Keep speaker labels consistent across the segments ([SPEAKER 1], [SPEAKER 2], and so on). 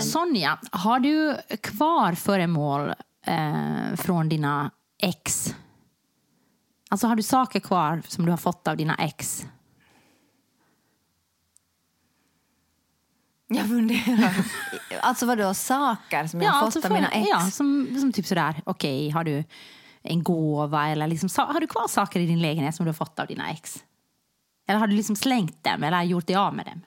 [SPEAKER 1] Sonja, har du kvar föremål eh, från dina ex? Alltså har du saker kvar som du har fått av dina ex?
[SPEAKER 2] Jag funderar. alltså vadå, saker som jag har fått av
[SPEAKER 1] för-
[SPEAKER 2] mina ex?
[SPEAKER 1] Ja, som, som typ sådär, okej, har du en gåva eller liksom, har du kvar saker i din lägenhet som du har fått av dina ex? Eller har du liksom slängt dem eller gjort dig av med dem?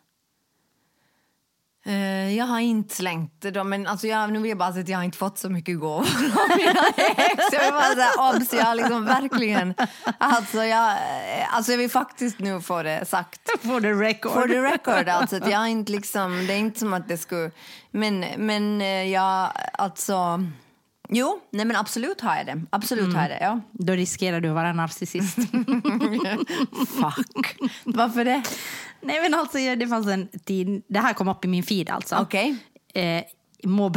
[SPEAKER 2] Eh, jag har inte slängt dem, men alltså jag, nu vill jag bara säga att jag har inte fått så mycket gåvor av mina ex. Jag vill bara säga obs, jag har liksom verkligen... Alltså jag, eh, alltså jag vill faktiskt nu få det sagt.
[SPEAKER 1] For the record.
[SPEAKER 2] For the record, alltså. Att jag inte liksom, det är inte som att det skulle... Men, men eh, jag, alltså... Jo, nej men absolut har jag det. Absolut har jag det, ja.
[SPEAKER 1] Då riskerar du att vara narcissist.
[SPEAKER 2] Fuck. Varför det?
[SPEAKER 1] Nej men alltså det fanns en tid, det här kom upp i min feed alltså.
[SPEAKER 2] Okej.
[SPEAKER 1] Eh, må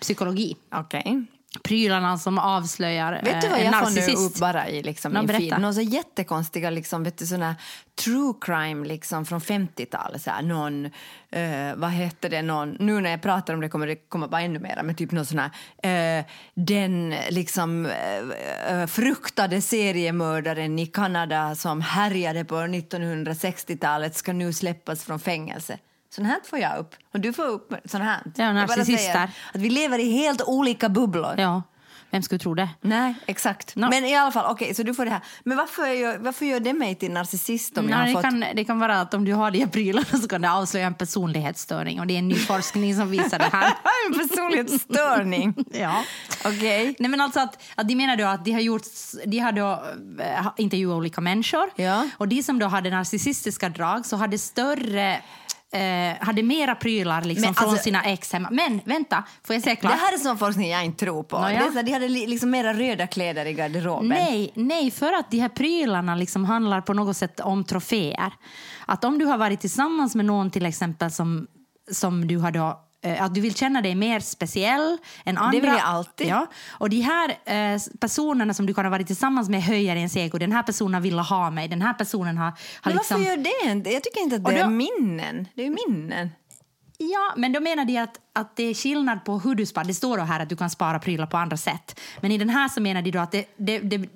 [SPEAKER 1] psykologi.
[SPEAKER 2] Okej.
[SPEAKER 1] Prylarna som avslöjar
[SPEAKER 2] Vet du
[SPEAKER 1] eh,
[SPEAKER 2] vad
[SPEAKER 1] en
[SPEAKER 2] jag får nu
[SPEAKER 1] narcissist.
[SPEAKER 2] upp bara i liksom,
[SPEAKER 1] berätta.
[SPEAKER 2] feed? Några så jättekonstiga liksom, vet du, såna true crime liksom, från 50-talet. Så här, någon, eh, vad heter det, någon, nu när jag pratar om det kommer det komma bara ännu mer, men typ någon sån här, eh, den liksom eh, eh, fruktade seriemördaren i Kanada som härjade på 1960-talet ska nu släppas från fängelse. Sånt här får jag upp. Och du får upp sånt här.
[SPEAKER 1] Ja,
[SPEAKER 2] Jag
[SPEAKER 1] narcissister.
[SPEAKER 2] Att vi lever i helt olika bubblor.
[SPEAKER 1] Ja, vem skulle tro det?
[SPEAKER 2] Nej, exakt.
[SPEAKER 1] No.
[SPEAKER 2] Men i alla fall, okej, så du får det här. Men varför gör, varför gör det mig till narcissist om jag
[SPEAKER 1] Nej,
[SPEAKER 2] har
[SPEAKER 1] det,
[SPEAKER 2] fått...
[SPEAKER 1] kan, det kan vara att om du har de här prylarna så kan det avslöja en personlighetsstörning och det är en ny forskning som visar det här.
[SPEAKER 2] en personlighetsstörning?
[SPEAKER 1] Ja.
[SPEAKER 2] Okej.
[SPEAKER 1] Nej men alltså att, att de menar då att de har gjort, de har då eh, intervjuat olika människor
[SPEAKER 2] Ja.
[SPEAKER 1] och de som då hade narcissistiska drag så hade större eh, hade mera prylar liksom
[SPEAKER 2] Men
[SPEAKER 1] från
[SPEAKER 2] alltså-
[SPEAKER 1] sina ex hemma. Men vänta, får jag säga
[SPEAKER 2] Det
[SPEAKER 1] klart?
[SPEAKER 2] här är sån forskning jag inte tror på.
[SPEAKER 1] Nåja.
[SPEAKER 2] Det här, de hade li- liksom mera röda kläder i garderoben.
[SPEAKER 1] Nej, nej, för att de här prylarna liksom handlar på något sätt om troféer. Att om du har varit tillsammans med någon till exempel som, som du har då att du vill känna dig mer speciell än andra.
[SPEAKER 2] vill jag alltid.
[SPEAKER 1] Ja. Och de här eh, personerna som du kan ha varit tillsammans med höjer ens ego. Den här personen vill ha mig. Den här personen har, har
[SPEAKER 2] Men
[SPEAKER 1] liksom...
[SPEAKER 2] varför gör det? Jag tycker inte att det är
[SPEAKER 1] då-
[SPEAKER 2] minnen. Det är ju minnen.
[SPEAKER 1] Ja, men då menar de att, att det är skillnad på hur du sparar. Det står då här att du kan spara prylar på andra sätt. Men i den här så menar de då att det, det, det,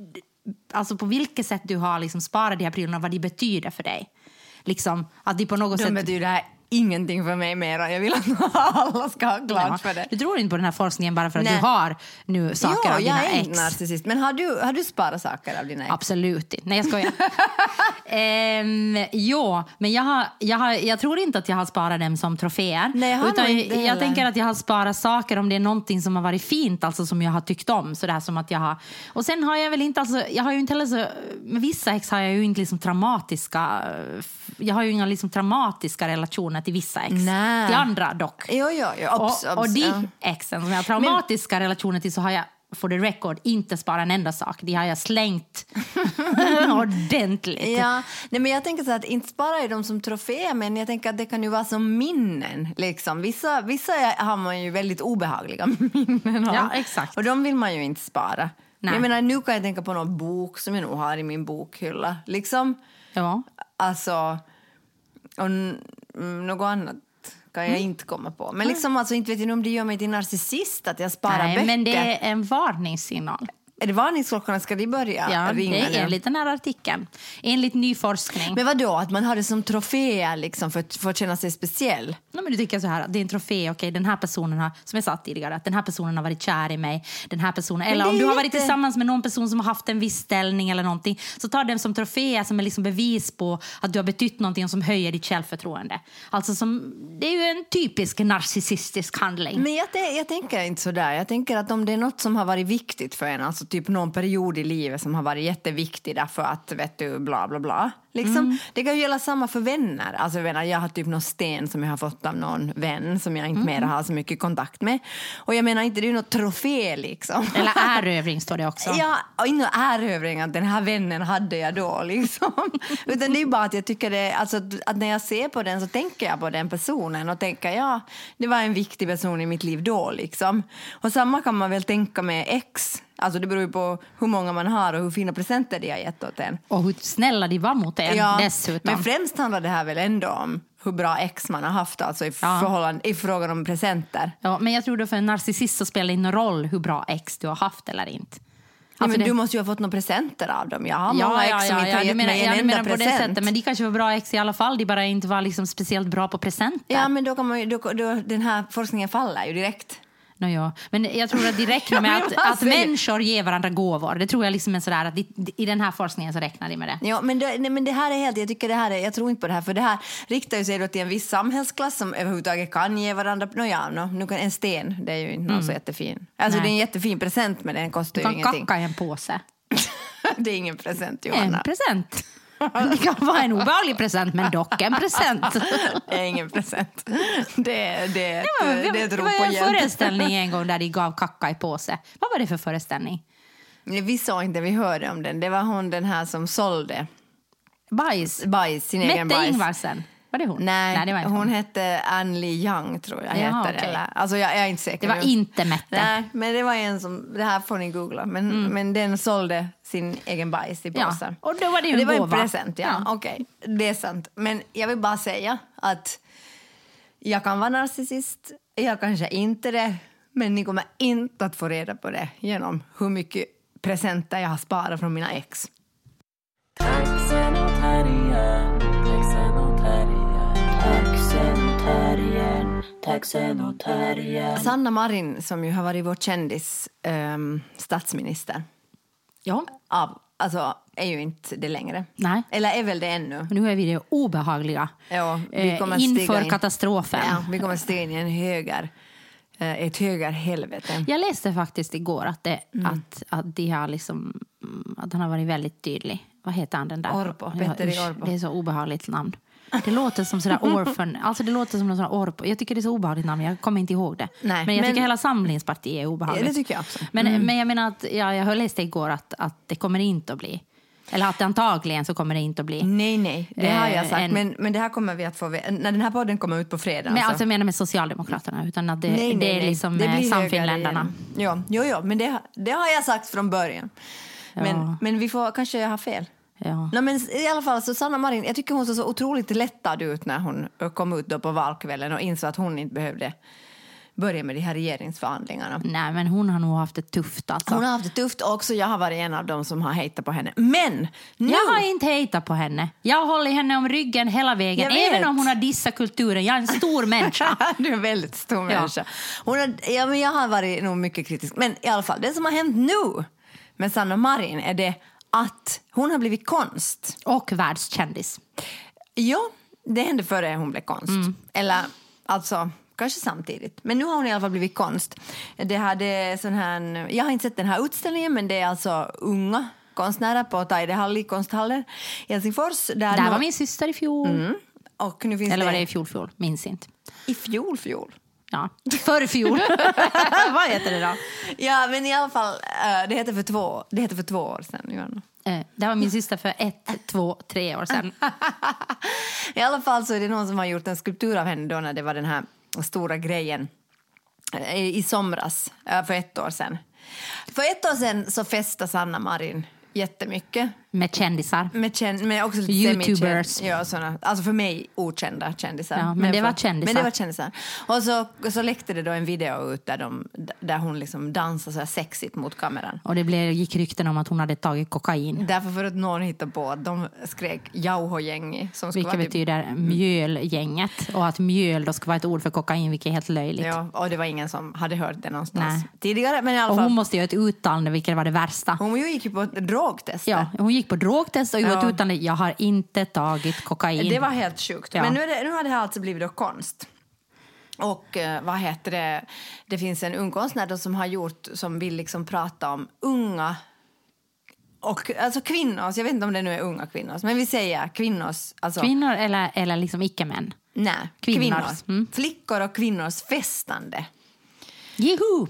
[SPEAKER 1] alltså på vilket sätt du har liksom sparat de här prylarna, vad de betyder för dig. Liksom att de på något
[SPEAKER 2] De
[SPEAKER 1] sätt...
[SPEAKER 2] betyder ingenting för mig mera. Jag vill att alla ska ha klart för det.
[SPEAKER 1] Du tror inte på den här forskningen bara för att
[SPEAKER 2] Nej.
[SPEAKER 1] du har nu saker
[SPEAKER 2] jo,
[SPEAKER 1] av dina
[SPEAKER 2] jag är
[SPEAKER 1] ex?
[SPEAKER 2] inte narcissist. Men har du, har du sparat saker av dina ex?
[SPEAKER 1] Absolut inte. Nej, jag skojar. ehm, jo, men jag, har, jag, har, jag tror inte att jag har sparat dem som troféer.
[SPEAKER 2] Nej, jag har
[SPEAKER 1] utan
[SPEAKER 2] inte
[SPEAKER 1] jag tänker att jag har sparat saker om det är någonting som har varit fint, alltså som jag har tyckt om. Sådär som att jag har... Och sen har jag väl inte, alltså, jag har ju inte heller så... Med vissa ex har jag ju inte liksom traumatiska... Jag har ju inga liksom traumatiska relationer till vissa ex.
[SPEAKER 2] Nej.
[SPEAKER 1] Till andra dock.
[SPEAKER 2] Jo, jo, jo. Obs,
[SPEAKER 1] och, och de
[SPEAKER 2] ja.
[SPEAKER 1] exen som jag har traumatiska relationer till så har jag for the record inte sparat en enda sak. De har jag slängt ordentligt.
[SPEAKER 2] Ja, nej men jag tänker så att inte spara är de som troféer men jag tänker att det kan ju vara som minnen. Liksom. Vissa, vissa har man ju väldigt obehagliga minnen av.
[SPEAKER 1] Ja, exakt.
[SPEAKER 2] Och de vill man ju inte spara.
[SPEAKER 1] Nej.
[SPEAKER 2] Jag menar, nu kan jag tänka på någon bok som jag nog har i min bokhylla. Liksom,
[SPEAKER 1] Ja.
[SPEAKER 2] alltså, och något annat kan jag inte komma på. Men liksom, alltså, inte vet jag om det gör mig till narcissist att jag sparar
[SPEAKER 1] Nej,
[SPEAKER 2] böcker.
[SPEAKER 1] men det är en varningssignal.
[SPEAKER 2] Är det varningsklockorna? Ska de börja
[SPEAKER 1] Ja,
[SPEAKER 2] ringa
[SPEAKER 1] det är enligt den här artikeln. Enligt ny forskning.
[SPEAKER 2] Men vad då att man har det som trofé liksom, för, för att känna sig speciell?
[SPEAKER 1] Ja, men du tycker så här, att det är en trofé, okej, den här personen har, som jag sa tidigare, att den här personen har varit kär i mig, den här personen, eller om du har varit tillsammans med någon person som har haft en viss ställning eller någonting, så tar den som trofé som är liksom bevis på att du har betytt någonting som höjer ditt självförtroende. Alltså som, det är ju en typisk narcissistisk handling.
[SPEAKER 2] Men jag, jag tänker inte så där. Jag tänker att om det är något som har varit viktigt för en, alltså alltså typ någon period i livet som har varit jätteviktig därför att vet du bla bla bla. Liksom.
[SPEAKER 1] Mm.
[SPEAKER 2] Det kan ju gälla samma för vänner. Alltså, jag, menar, jag har typ någon sten som jag har fått av någon vän som jag inte
[SPEAKER 1] Mm.
[SPEAKER 2] mer har så mycket kontakt med. Och jag menar inte det är ju något trofé liksom.
[SPEAKER 1] Eller erövring står det också.
[SPEAKER 2] Ja, ingen erövring att den här vännen hade jag då. Liksom. Utan det är bara att jag tycker det, alltså, att när jag ser på den så tänker jag på den personen och tänker ja, det var en viktig person i mitt liv då. Liksom. Och samma kan man väl tänka med ex. Alltså det beror ju på hur många man har och hur fina presenter de har gett åt en.
[SPEAKER 1] Och hur snälla de var mot en dessutom.
[SPEAKER 2] Men främst handlar det här väl ändå om hur bra ex man har haft alltså i,
[SPEAKER 1] Ja.
[SPEAKER 2] förhållande, i frågan om presenter.
[SPEAKER 1] Ja, men jag tror då för en narcissist så spelar det ingen roll hur bra ex du har haft eller inte.
[SPEAKER 2] Ja,
[SPEAKER 1] Alltså
[SPEAKER 2] men
[SPEAKER 1] det-
[SPEAKER 2] Du måste ju ha fått några presenter av dem. Jag har många ex som inte har gett
[SPEAKER 1] menar,
[SPEAKER 2] mig
[SPEAKER 1] ja,
[SPEAKER 2] en enda
[SPEAKER 1] menar på det
[SPEAKER 2] present.
[SPEAKER 1] sättet. Men de kanske var bra ex i alla fall, de bara inte var liksom speciellt bra på presenter.
[SPEAKER 2] Ja, men då kan man ju, då, då, den här forskningen faller ju direkt.
[SPEAKER 1] No, ja. Men jag tror att det räcker
[SPEAKER 2] Ja,
[SPEAKER 1] med att, att människor ger varandra gåvor. Det tror jag liksom är sådär att i den här forskningen så räknar de med det.
[SPEAKER 2] Ja, men, det, nej, men det här är helt, jag tycker det här är, jag tror inte på det här, för det här riktar ju sig då till en viss samhällsklass som överhuvudtaget kan ge varandra, no, ja, no, nu kan en sten, det är ju inte någon så jättefin. Alltså
[SPEAKER 1] Nej.
[SPEAKER 2] det är en jättefin present men den kostar
[SPEAKER 1] Du
[SPEAKER 2] ju
[SPEAKER 1] kan
[SPEAKER 2] ingenting.
[SPEAKER 1] kacka i en påse.
[SPEAKER 2] det är ingen present
[SPEAKER 1] En
[SPEAKER 2] Johanna.
[SPEAKER 1] present. Det kan vara en obehaglig present, men dock en present.
[SPEAKER 2] Det är ingen present. Det, det, är ett-
[SPEAKER 1] Ja,
[SPEAKER 2] det är ett
[SPEAKER 1] det
[SPEAKER 2] rop
[SPEAKER 1] var en
[SPEAKER 2] hjälp.
[SPEAKER 1] föreställning en gång där de gav kacka i påse. Vad var det för föreställning?
[SPEAKER 2] Vi såg inte, vi hörde om den. Det var hon den här som sålde
[SPEAKER 1] Bajs.
[SPEAKER 2] bajs, sin egen
[SPEAKER 1] Mette
[SPEAKER 2] bajs.
[SPEAKER 1] Ingvarsen. Var det hon?
[SPEAKER 2] Nej,
[SPEAKER 1] det var inte
[SPEAKER 2] hon
[SPEAKER 1] hon.
[SPEAKER 2] hette Ann Lee Young tror jag
[SPEAKER 1] Jaha,
[SPEAKER 2] heter.
[SPEAKER 1] okej.
[SPEAKER 2] Eller, alltså jag, jag är inte säker.
[SPEAKER 1] Det var inte Mette.
[SPEAKER 2] Nej, men det var en som, det här får ni googla, men,
[SPEAKER 1] Mm.
[SPEAKER 2] men den sålde sin egen bajs i
[SPEAKER 1] Ja,
[SPEAKER 2] påsen.
[SPEAKER 1] och då var det ju
[SPEAKER 2] det
[SPEAKER 1] en
[SPEAKER 2] var en present, ja.
[SPEAKER 1] Ja.
[SPEAKER 2] Okej, det är sant. Men jag vill bara säga att jag kan vara narcissist, jag kanske inte det, men ni kommer inte att få reda på det genom hur mycket presenter jag har sparat från mina ex.
[SPEAKER 3] Taxen och terriern.
[SPEAKER 2] Sanna Marin, som ju har varit vår kändis ehm, statsminister,
[SPEAKER 1] Ja,
[SPEAKER 2] av, alltså, är ju inte det längre.
[SPEAKER 1] Nej.
[SPEAKER 2] Eller är väl det ännu.
[SPEAKER 1] nu är vi det obehagliga.
[SPEAKER 2] Ja, vi
[SPEAKER 1] Eh,
[SPEAKER 2] kommer stiga
[SPEAKER 1] inför
[SPEAKER 2] in.
[SPEAKER 1] katastrofen.
[SPEAKER 2] Ja, vi kommer stiga in i en höger, eh, ett höger helvete.
[SPEAKER 1] Jag läste faktiskt igår att, det,
[SPEAKER 2] Mm.
[SPEAKER 1] att, att, de har liksom, mm, att han har varit väldigt tydlig. Vad heter han den där?
[SPEAKER 2] Orpo, Petteri
[SPEAKER 1] usch,
[SPEAKER 2] Orpo.
[SPEAKER 1] Det är så obehagligt namn. Det låter som sådär orphan, alltså det låter som någon sån Orpo. Jag tycker det är så obehagligt namn, jag kommer inte ihåg det.
[SPEAKER 2] Nej,
[SPEAKER 1] men jag
[SPEAKER 2] men-
[SPEAKER 1] tycker hela Samlingspartiet är obehagligt.
[SPEAKER 2] Ja, det tycker jag också. Mm.
[SPEAKER 1] Men, men jag menar att, ja, jag läste igår att, att det kommer inte att bli. Eller att antagligen så kommer det inte att bli.
[SPEAKER 2] Nej, nej, det har jag
[SPEAKER 1] Eh,
[SPEAKER 2] sagt.
[SPEAKER 1] en-
[SPEAKER 2] Men, men det här kommer vi att få När den här podden kommer ut på fredag.
[SPEAKER 1] Men alltså jag menar med Socialdemokraterna, utan att det,
[SPEAKER 2] nej, nej,
[SPEAKER 1] det är liksom
[SPEAKER 2] Det
[SPEAKER 1] eh, Samfinländarna.
[SPEAKER 2] igen. Jo, jo, men det, det har jag sagt från början. Men,
[SPEAKER 1] Ja.
[SPEAKER 2] men vi får kanske har fel.
[SPEAKER 1] Ja.
[SPEAKER 2] No, men I alla fall, så Sanna Marin, jag tycker hon såg så otroligt lättad ut när hon kom ut då på valkvällen och insåg att hon inte behövde börja med de här regeringsförhandlingarna.
[SPEAKER 1] Nej, men hon har nog haft det tufft alltså.
[SPEAKER 2] Hon har haft det tufft också. Jag har varit en av dem som har hejtat på henne. Men nu...
[SPEAKER 1] Jag har inte hejtat på henne. Jag hållit henne om ryggen hela vägen. Även om hon har dissat kulturen. Jag är en stor människa.
[SPEAKER 2] du är en väldigt stor
[SPEAKER 1] Ja.
[SPEAKER 2] människa. Hon har, ja, men jag har varit nog mycket kritisk. Men i alla fall, det som har hänt nu med Sanna Marin är det att hon har blivit konst.
[SPEAKER 1] Och världskändis.
[SPEAKER 2] Ja, det hände före hon blev konst. Eller alltså, kanske samtidigt. Men nu har hon i alla fall blivit konst. Det hade sån här, jag har inte sett den här utställningen men det är alltså unga konstnärer på Taidehalli konsthallen i Helsingfors. Där
[SPEAKER 1] Där var min syster i fjol.
[SPEAKER 2] Mm. Och nu finns
[SPEAKER 1] Eller var
[SPEAKER 2] det
[SPEAKER 1] i fjol, fjol? Minns inte.
[SPEAKER 2] i fjol, fjol.
[SPEAKER 1] Ja. Förr fjol. Vad heter det då?
[SPEAKER 2] Ja, men i alla fall, eh, det heter för två, det heter för två år sedan. Johanna.
[SPEAKER 1] Eh, Det var min syster för ett, två, tre år sedan.
[SPEAKER 2] I alla fall så är det någon som har gjort en skulptur av henne då när det var den här stora grejen eh, i somras, för ett år sedan. För ett år sedan så festade Sanna Marin jättemycket.
[SPEAKER 1] Med kändisar.
[SPEAKER 2] Med, känn, med också
[SPEAKER 1] Youtubers.
[SPEAKER 2] Ja, såna, alltså för mig okända kändisar.
[SPEAKER 1] Ja, men det var kändisar.
[SPEAKER 2] Men det var kändisar. Och så, så läckte det då en video ut där, de, där hon liksom dansar så här sexigt mot kameran.
[SPEAKER 1] Och det blev, gick rykten om att hon hade tagit kokain.
[SPEAKER 2] Därför för att någon hittade på att de skrek jauhogängi.
[SPEAKER 1] Vilket
[SPEAKER 2] typ-
[SPEAKER 1] betyder mjölgänget. Och att mjöl då ska vara ett ord för kokain, vilket är helt löjligt.
[SPEAKER 2] Ja, och det var ingen som hade hört det någonstans
[SPEAKER 1] Nej.
[SPEAKER 2] tidigare. Men i alla
[SPEAKER 1] Och
[SPEAKER 2] fall,
[SPEAKER 1] hon
[SPEAKER 2] hon,
[SPEAKER 1] måste göra ett uttalande, vilket var det värsta.
[SPEAKER 2] gick ju på ett drogtest.
[SPEAKER 1] Ja, hon gick på drogtest och gjorde
[SPEAKER 2] Ja.
[SPEAKER 1] uttalande. Jag har inte tagit kokain.
[SPEAKER 2] Det var helt sjukt.
[SPEAKER 1] Ja.
[SPEAKER 2] Men nu, det, nu har det här alltså blivit då konst. Och eh, vad heter det, det finns en ung konstnär som har gjort, som vill liksom prata om unga och alltså kvinnors, jag vet inte om det nu är unga kvinnors, men vi säger kvinnors, alltså
[SPEAKER 1] Kvinnor eller, eller liksom icke-män?
[SPEAKER 2] nej,
[SPEAKER 1] kvinnors.
[SPEAKER 2] kvinnors,
[SPEAKER 1] Mm.
[SPEAKER 2] flickor och kvinnors festande.
[SPEAKER 1] Juhu!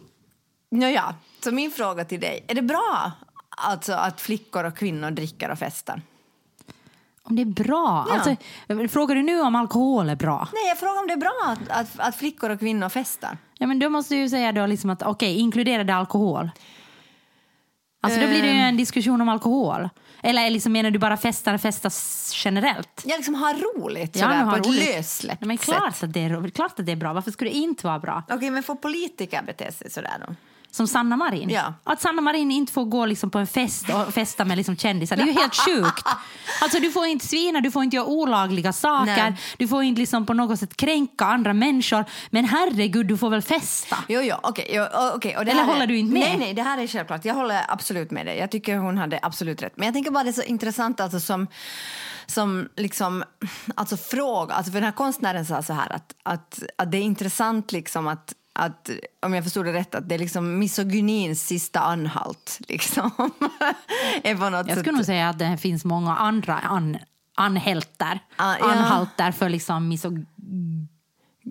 [SPEAKER 2] Nåja, så min fråga till dig, är det bra alltså att flickor och kvinnor dricker och festar?
[SPEAKER 1] Om det är bra?
[SPEAKER 2] Ja.
[SPEAKER 1] Alltså, frågar du nu om alkohol är bra?
[SPEAKER 2] Nej, jag frågar om det är bra att, att, att flickor och kvinnor festar.
[SPEAKER 1] Ja, men då måste du ju säga då liksom att okej, inkluderar det alkohol? Alltså då blir det ju
[SPEAKER 2] Ehm.
[SPEAKER 1] en diskussion om alkohol. Eller liksom, menar du bara festar, festas generellt?
[SPEAKER 2] Jag liksom har roligt
[SPEAKER 1] Ja,
[SPEAKER 2] sådär, på
[SPEAKER 1] har
[SPEAKER 2] ett
[SPEAKER 1] roligt.
[SPEAKER 2] lössläppt
[SPEAKER 1] Nej, men
[SPEAKER 2] sätt.
[SPEAKER 1] klart att, det är, klart att det är bra. Varför skulle det inte vara bra?
[SPEAKER 2] Okej, men får politiker bete sig sådär då?
[SPEAKER 1] Som Sanna Marin.
[SPEAKER 2] Ja.
[SPEAKER 1] Att Sanna Marin inte får gå liksom på en fest och festa med liksom kändisar. Det är ju helt sjukt. Alltså, du får inte svina, du får inte göra olagliga saker.
[SPEAKER 2] Nej.
[SPEAKER 1] Du får inte liksom på något sätt kränka andra människor. Men herregud, du får väl festa?
[SPEAKER 2] Jo, jo, okej. jo, o- okej, och det
[SPEAKER 1] Eller
[SPEAKER 2] här är-
[SPEAKER 1] håller du inte med?
[SPEAKER 2] Nej, nej, det här är självklart. Jag håller absolut med dig. Jag tycker hon hade absolut rätt. Men jag tänker bara det är så intressant alltså som, som liksom, alltså fråga, alltså för den här konstnären sa så här att, att, att det är intressant liksom att att, om jag förstod det rätt, att det är liksom misogynins sista anhalt. Liksom.
[SPEAKER 1] Jag
[SPEAKER 2] sätt.
[SPEAKER 1] skulle nog säga att det finns många andra an, anhältar.
[SPEAKER 2] Ah, ja.
[SPEAKER 1] Anhaltar för liksom misog...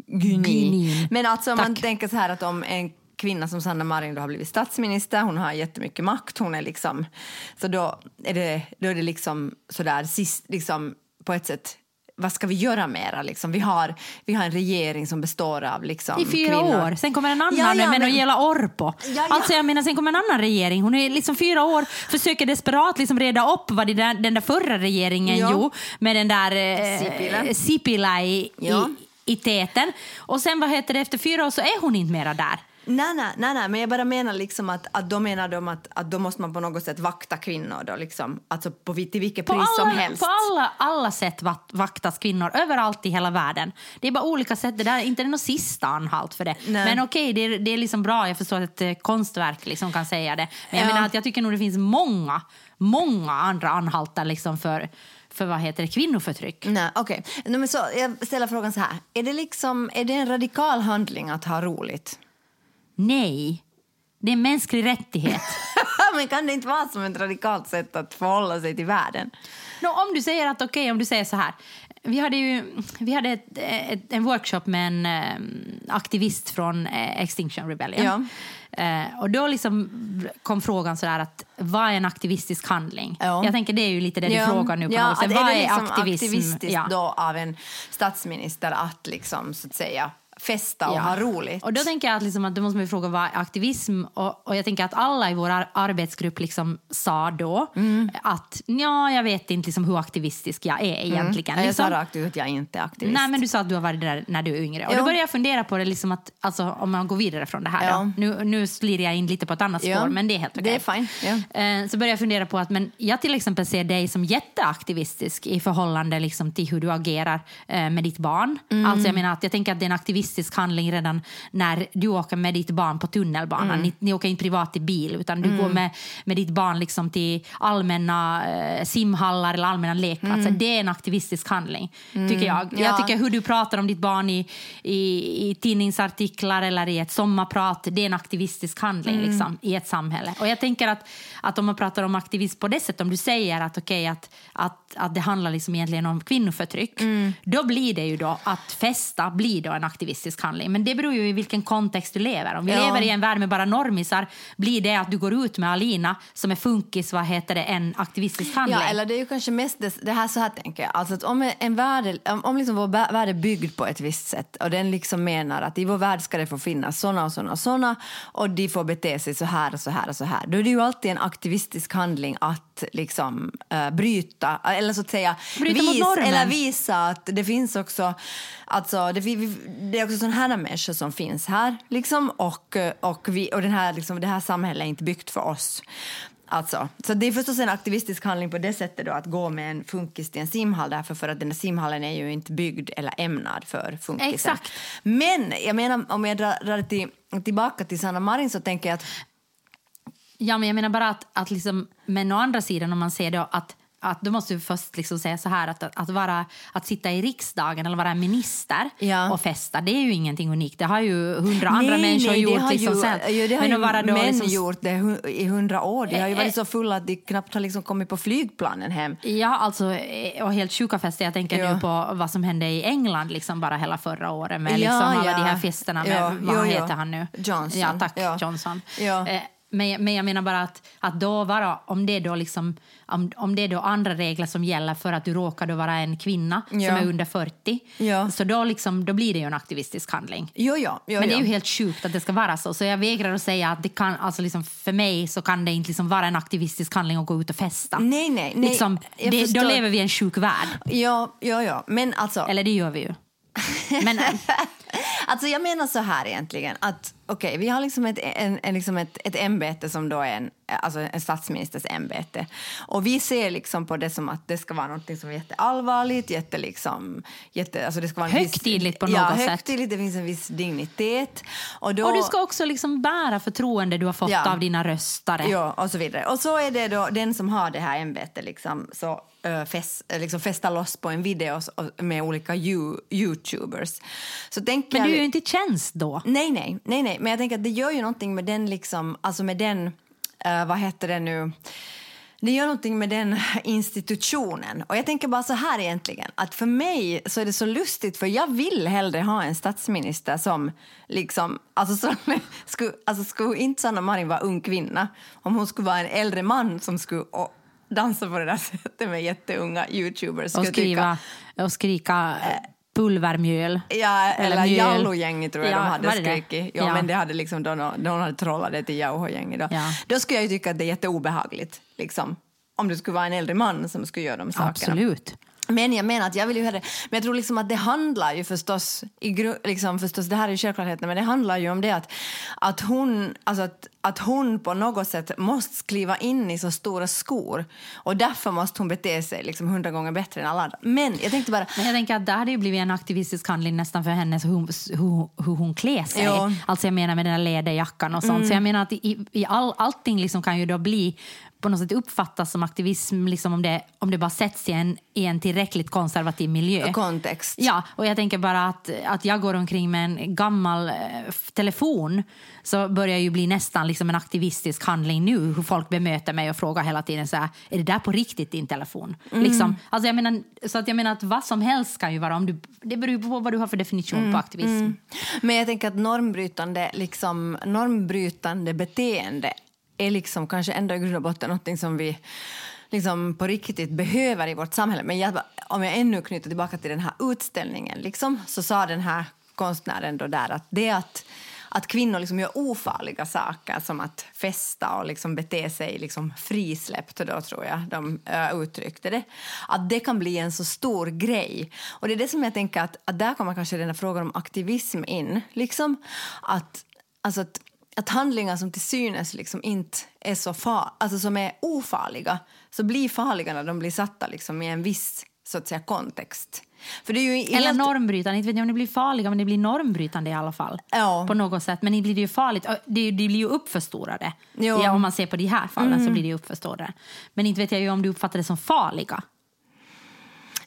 [SPEAKER 2] Gynin.
[SPEAKER 1] Gynin.
[SPEAKER 2] Men alltså om man tänker så här att om en kvinna som Sanna Marin då har blivit statsminister, hon har jättemycket makt, hon är liksom, så då är det, då är det liksom sådär sist, liksom på ett sätt vad ska vi göra mera? Liksom? Vi, har, vi har en regering som består av liksom,
[SPEAKER 1] I fyra
[SPEAKER 2] kvinnor.
[SPEAKER 1] år. Sen kommer en annan
[SPEAKER 2] Ja, ja,
[SPEAKER 1] med
[SPEAKER 2] men-
[SPEAKER 1] Noela Orpo.
[SPEAKER 2] Ja, ja.
[SPEAKER 1] Alltså jag menar, sen kommer en annan regering. Hon är liksom fyra år, försöker desperat liksom reda upp vad där, den där förra regeringen
[SPEAKER 2] Ja.
[SPEAKER 1] gjorde med den där eh,
[SPEAKER 2] Sipilä.
[SPEAKER 1] Sipilä i,
[SPEAKER 2] Ja.
[SPEAKER 1] i, i täten. Och sen vad heter det, efter fyra år så är hon inte mera där.
[SPEAKER 2] Nej, nej, nej, nej, men jag bara menar liksom att, att då menar de att, att då måste man på något sätt vakta kvinnor då liksom, alltså på, till vilket
[SPEAKER 1] På
[SPEAKER 2] pris som
[SPEAKER 1] alla,
[SPEAKER 2] helst.
[SPEAKER 1] på alla, alla sätt vakt- vaktas kvinnor överallt i hela världen. Det är bara olika sätt. Det där är inte något sista anhalt för det.
[SPEAKER 2] Nej.
[SPEAKER 1] Men okej, det, är, det är liksom bra. Jag förstår att ett eh, konstverk liksom kan säga det. Men jag
[SPEAKER 2] Ja.
[SPEAKER 1] menar att jag tycker nog det finns många, många andra anhaltar liksom för, för vad heter det, kvinnoförtryck.
[SPEAKER 2] Nej, okej. Nej, men så, jag ställer frågan så här. Är det, liksom, är det en radikal handling att ha roligt?
[SPEAKER 1] Nej, det är en mänsklig rättighet.
[SPEAKER 2] men kan det inte vara som ett radikalt sätt att förhålla sig till världen?
[SPEAKER 1] Nå, om du säger att okej, om du säger så här. Vi hade ju vi hade ett, ett, en workshop med en eh, aktivist från eh, Extinction Rebellion. Eh, och då liksom kom frågan så där att vad är en aktivistisk handling?
[SPEAKER 2] Ja.
[SPEAKER 1] Jag tänker det är ju lite det du frågar nu på
[SPEAKER 2] ja,
[SPEAKER 1] något sätt. Vad
[SPEAKER 2] är
[SPEAKER 1] är,
[SPEAKER 2] det liksom
[SPEAKER 1] aktivism?
[SPEAKER 2] aktivistiskt
[SPEAKER 1] Ja.
[SPEAKER 2] då av en statsminister att liksom så att säga festa och
[SPEAKER 1] Ja.
[SPEAKER 2] ha roligt?
[SPEAKER 1] Och då tänker jag att, liksom att då måste man fråga vad är aktivism? Och, och jag tänker att alla i vår ar- arbetsgrupp liksom sa då
[SPEAKER 2] Mm.
[SPEAKER 1] att ja, jag vet inte liksom hur aktivistisk jag är egentligen.
[SPEAKER 2] jag
[SPEAKER 1] liksom.
[SPEAKER 2] sa rakt ut att jag inte är aktivist.
[SPEAKER 1] Nej, men du sa att du har varit där när du är yngre. Och
[SPEAKER 2] Jo.
[SPEAKER 1] då började jag fundera på det, liksom att, alltså, om man går vidare från det här.
[SPEAKER 2] Ja.
[SPEAKER 1] Nu, nu slirar jag in lite på ett annat spår,
[SPEAKER 2] Ja.
[SPEAKER 1] men det är helt okej.
[SPEAKER 2] Det är fine, ja.
[SPEAKER 1] Eh, Så började jag fundera på att men jag till exempel ser dig som jätteaktivistisk i förhållande liksom, till hur du agerar eh, med ditt barn.
[SPEAKER 2] Mm.
[SPEAKER 1] Alltså, jag, menar att jag tänker att det är en aktivistisk handling redan när du åker med ditt barn på tunnelbanan.
[SPEAKER 2] Mm.
[SPEAKER 1] Ni, ni åker inte privat i bil, utan du går med, med ditt barn liksom till allmänna eh, simhallar eller allmänna lekplatser. Det är en aktivistisk handling, tycker jag.
[SPEAKER 2] Mm. Ja.
[SPEAKER 1] Jag tycker hur du pratar om ditt barn i, i, i tidningsartiklar eller i ett sommarprat, det är en aktivistisk handling
[SPEAKER 2] Mm.
[SPEAKER 1] liksom, i ett samhälle. Och jag tänker att, att om man pratar om aktivism på det sättet, om du säger att, okej, att, att, att det handlar liksom egentligen om kvinnoförtryck,
[SPEAKER 2] Mm.
[SPEAKER 1] då blir det ju då att festa blir då en aktivistisk handling. Men det beror ju i vilken kontext du lever. Om vi
[SPEAKER 2] Ja.
[SPEAKER 1] lever i en värld med bara normisar, blir det att du går ut med Alina som är funkis, vad heter det, en aktivistisk handling?
[SPEAKER 2] Ja, eller det är ju kanske mest det, det här så här tänker jag. Alltså att om en värld, är- om, om liksom vår vä- värld är byggd på ett visst sätt och den liksom menar att i vår värld ska det få finnas såna och såna och såna och de får bete sig så här och så här och så här. Då är det ju alltid en aktivistisk handling att liksom eh, bryta, eller så att säga
[SPEAKER 1] Bryta normen.
[SPEAKER 2] eller visa att det finns också, alltså det, det är också sådana här människor som finns här liksom och, och, vi, och den här, liksom, det här samhället är inte byggt för oss. Alltså, så det är förstås en aktivistisk handling på det sättet då, att gå med en funkis till en simhall därför för att den där simhallen är ju inte byggd eller ämnad för funkisen.
[SPEAKER 1] Exakt.
[SPEAKER 2] Men jag menar om jag drar, till, tillbaka till Sanna Marin så tänker jag att
[SPEAKER 1] Ja, men jag menar bara att, att liksom, men å andra sidan om man ser då att att då måste du först liksom säga så här att, att, vara, att sitta i riksdagen eller vara minister
[SPEAKER 2] Ja.
[SPEAKER 1] och festa, det är ju ingenting unikt. Det har ju hundra andra
[SPEAKER 2] Nej,
[SPEAKER 1] människor
[SPEAKER 2] nej, det
[SPEAKER 1] gjort.
[SPEAKER 2] har
[SPEAKER 1] liksom
[SPEAKER 2] ju,
[SPEAKER 1] sen.
[SPEAKER 2] ja, det har
[SPEAKER 1] Men
[SPEAKER 2] ju
[SPEAKER 1] vara då
[SPEAKER 2] män
[SPEAKER 1] liksom-
[SPEAKER 2] gjort det i hundra år. De har ju
[SPEAKER 1] Eh,
[SPEAKER 2] varit så fulla att de knappt har liksom kommit på flygplanen hem.
[SPEAKER 1] Ja, alltså, eh, och helt sjuka fester. Jag tänker
[SPEAKER 2] Ja.
[SPEAKER 1] nu på vad som hände i England liksom bara hela förra året med liksom alla de här festerna med, vad heter han nu?
[SPEAKER 2] Johnson.
[SPEAKER 1] Ja, tack. Johnson. Eh, Men, men jag menar bara att, att då vara, om det då liksom, om, om det är då andra regler som gäller för att du råkar då vara en kvinna
[SPEAKER 2] Ja.
[SPEAKER 1] som är under 40,
[SPEAKER 2] Ja.
[SPEAKER 1] så då, liksom, då blir det ju en aktivistisk handling.
[SPEAKER 2] Jo, jo, jo,
[SPEAKER 1] Men det är ju helt sjukt att det ska vara så. Så jag vägrar att säga att det kan, alltså liksom för mig så kan det inte liksom vara en aktivistisk handling att gå ut och festa.
[SPEAKER 2] Nej, nej, nej.
[SPEAKER 1] Liksom, det, då lever vi i en sjuk värld.
[SPEAKER 2] Ja, ja, ja. Men alltså,
[SPEAKER 1] Eller det gör vi ju. Men,
[SPEAKER 2] alltså jag menar så här egentligen att okej, vi har liksom ett, en, en, liksom ett, ett ämbete som då är en, alltså en statsministers ämbete. Och vi ser liksom på det som att det ska vara något som är jätteallvarligt, jätte liksom, jätte, alltså det ska vara
[SPEAKER 1] Högtidligt på
[SPEAKER 2] viss, ja,
[SPEAKER 1] något sätt.
[SPEAKER 2] högtidligt, det finns en viss dignitet. Och, då,
[SPEAKER 1] och du ska också liksom bära förtroende du har fått
[SPEAKER 2] Ja.
[SPEAKER 1] av dina röstare.
[SPEAKER 2] Ja, och så vidare. Och så är det då den som har det här ämbetet liksom, så uh, fest, eh, liksom fästa loss på en video med olika you, youtubers. Så tänker
[SPEAKER 1] Men du är ju inte i tjänst då.
[SPEAKER 2] Nej, nej, nej, nej, men jag tänker att det gör ju någonting med den liksom, alltså med den, eh, vad heter det nu, det gör någonting med den institutionen. Och jag tänker bara så här egentligen, att för mig så är det så lustigt för jag vill hellre ha en statsminister som liksom, alltså, som, skulle, alltså skulle inte Sanna Marin vara ung kvinna om hon skulle vara en äldre man som skulle och, dansa på det där sättet med jätteunga youtubers.
[SPEAKER 1] Och skriva och skrika eh, pulvermjöl.
[SPEAKER 2] Ja, eller,
[SPEAKER 1] mjöl.
[SPEAKER 2] Jallo-gänget tror jag
[SPEAKER 1] Ja,
[SPEAKER 2] de hade skrikit. Ja,
[SPEAKER 1] Ja.
[SPEAKER 2] men det hade liksom, då hon hade trollat det till Jauho-gänget. Då.
[SPEAKER 1] Ja.
[SPEAKER 2] då skulle jag tycka att det är jätteobehagligt. Liksom, om det skulle vara en äldre man som skulle göra de sakerna.
[SPEAKER 1] Absolut.
[SPEAKER 2] Men jag menar att jag vill ju hellre, men jag tror liksom att det handlar ju förstås, i gru, liksom förstås det här är ju självklarheten, men det handlar ju om det att, att hon, alltså att, att hon på något sätt måste kliva in i så stora skor och därför måste hon bete sig liksom hundra gånger bättre än alla andra. Men jag tänkte bara,
[SPEAKER 1] Men jag tänker att det hade ju blivit en aktivistisk handling nästan för henne hur, hur, hur hon klär sig.
[SPEAKER 2] Ja.
[SPEAKER 1] Alltså jag menar med den där läderjackan och sånt. Så jag menar att i, i all, allting liksom kan ju då bli på något sätt uppfattas som aktivism liksom om, det, om det bara sätts i en, i en tillräckligt konservativ miljö.
[SPEAKER 2] kontext.
[SPEAKER 1] Ja, och jag tänker bara att, att jag går omkring med en gammal eh, telefon så börjar ju bli nästan liksom en aktivistisk handling nu hur folk bemöter mig och frågar hela tiden så här, är det där på riktigt din telefon? Liksom, alltså jag menar, så att jag menar att vad som helst kan ju vara, om du, det beror på vad du har för definition på aktivism.
[SPEAKER 2] Men jag tänker att normbrytande, liksom, normbrytande beteende är liksom kanske ändå i grund och botten något som vi liksom på riktigt behöver i vårt samhälle. Men jag, om jag ännu knyter tillbaka till den här utställningen liksom, så sa den här konstnären då där att det att att kvinnor liksom gör ofarliga saker som att festa och liksom bete sig liksom frisläppt, då tror jag de uh, uttryckte det. Att det kan bli en så stor grej. Och det är det som jag tänker att, att där kommer kanske den här frågan om aktivism in. Liksom att, alltså att, att handlingar som till synes liksom inte är så far, alltså som är ofarliga så blir farliga när de blir satta liksom i en viss så att säga, kontext. För det är ju
[SPEAKER 1] Eller
[SPEAKER 2] helt-
[SPEAKER 1] normbrytande, inte vet jag om det blir farliga men det blir normbrytande i alla fall.
[SPEAKER 2] Ja.
[SPEAKER 1] På något sätt, men inte blir det ju farligt. Det, det blir ju uppförstorade. Ja, om man ser på de här fallen så blir det uppförstorade. Men inte vet jag ju om du uppfattar det som farliga.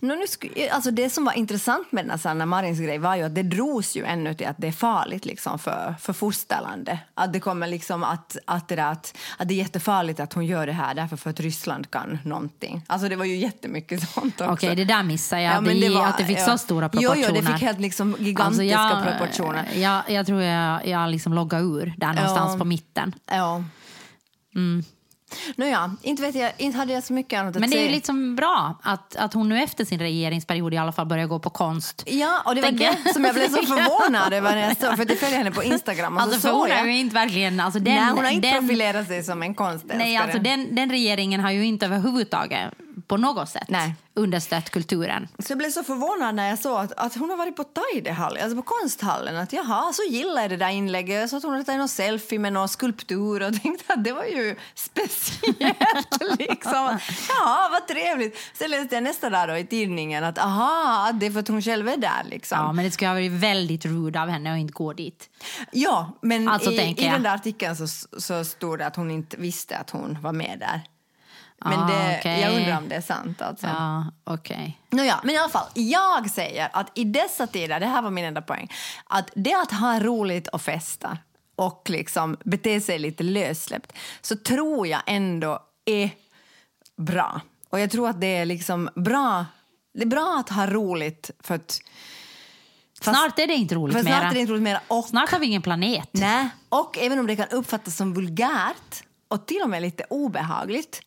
[SPEAKER 2] Nå, nu sku, alltså det som var intressant med den här Sanna Marins grej var ju att det dros ju ännu till att det är farligt liksom för, för fosterlandet. Att det kommer liksom att, att, det där, att, att det är jättefarligt att hon gör det här därför för att Ryssland kan någonting. Alltså det var ju jättemycket sånt också.
[SPEAKER 1] Okej, det där missar jag.
[SPEAKER 2] Ja, men
[SPEAKER 1] det,
[SPEAKER 2] det var-
[SPEAKER 1] att det fick
[SPEAKER 2] ja.
[SPEAKER 1] så stora
[SPEAKER 2] Jo, jo, det
[SPEAKER 1] proportioner.
[SPEAKER 2] fick helt liksom gigantiska
[SPEAKER 1] Alltså, jag,
[SPEAKER 2] proportioner.
[SPEAKER 1] Jag, jag tror jag, jag liksom loggade ur där någonstans
[SPEAKER 2] Ja.
[SPEAKER 1] på mitten.
[SPEAKER 2] Ja. Mm. Nåja, inte vet jag, inte hade jag så mycket annat att
[SPEAKER 1] Men det är ju
[SPEAKER 2] säga.
[SPEAKER 1] liksom bra att, att hon nu efter sin regeringsperiod i alla fall börjar gå på konst.
[SPEAKER 2] Ja, och det var det som jag blev så förvånad över när jag såg, för jag följer henne på Instagram och
[SPEAKER 1] Alltså
[SPEAKER 2] så
[SPEAKER 1] hon är ju inte verkligen... Alltså den,
[SPEAKER 2] Nej, hon har inte
[SPEAKER 1] den,
[SPEAKER 2] profilerat sig som en konstälskare.
[SPEAKER 1] Nej, alltså den, den regeringen har ju inte överhuvudtaget på något sätt
[SPEAKER 2] Nej.
[SPEAKER 1] understött kulturen.
[SPEAKER 2] Så jag blev så förvånad när jag såg att, att hon har varit på Taidehallen, alltså på konsthallen. Att jaha, så gillade jag det där inlägget. Så att hon hade tagit någon selfie med någon skulptur och tänkte att det var ju speciellt. liksom. Ja, vad trevligt. Sen läste jag nästa dag då i tidningen att aha, det är för att hon själv är där liksom.
[SPEAKER 1] Ja, men det skulle ha varit väldigt rude av henne att inte gå dit.
[SPEAKER 2] Ja, men
[SPEAKER 1] Alltså,
[SPEAKER 2] i, i den där artikeln så, så stod det att hon inte visste att hon var med där. Men
[SPEAKER 1] Ah,
[SPEAKER 2] det,
[SPEAKER 1] okej.
[SPEAKER 2] jag undrar om det är sant. Alltså.
[SPEAKER 1] Ja, okej.
[SPEAKER 2] Nåja, men i alla fall, jag säger att i dessa tider, det här var min enda poäng, att det att ha roligt och festa och liksom bete sig lite lössläppt, så tror jag ändå är bra. Och jag tror att det är liksom bra, det är bra att ha roligt för att... fast-
[SPEAKER 1] Snart är det inte roligt
[SPEAKER 2] för
[SPEAKER 1] mera.
[SPEAKER 2] snart är det inte roligt mera. Och,
[SPEAKER 1] Snart har vi ingen planet.
[SPEAKER 2] nej, och även om det kan uppfattas som vulgärt och till och med lite obehagligt,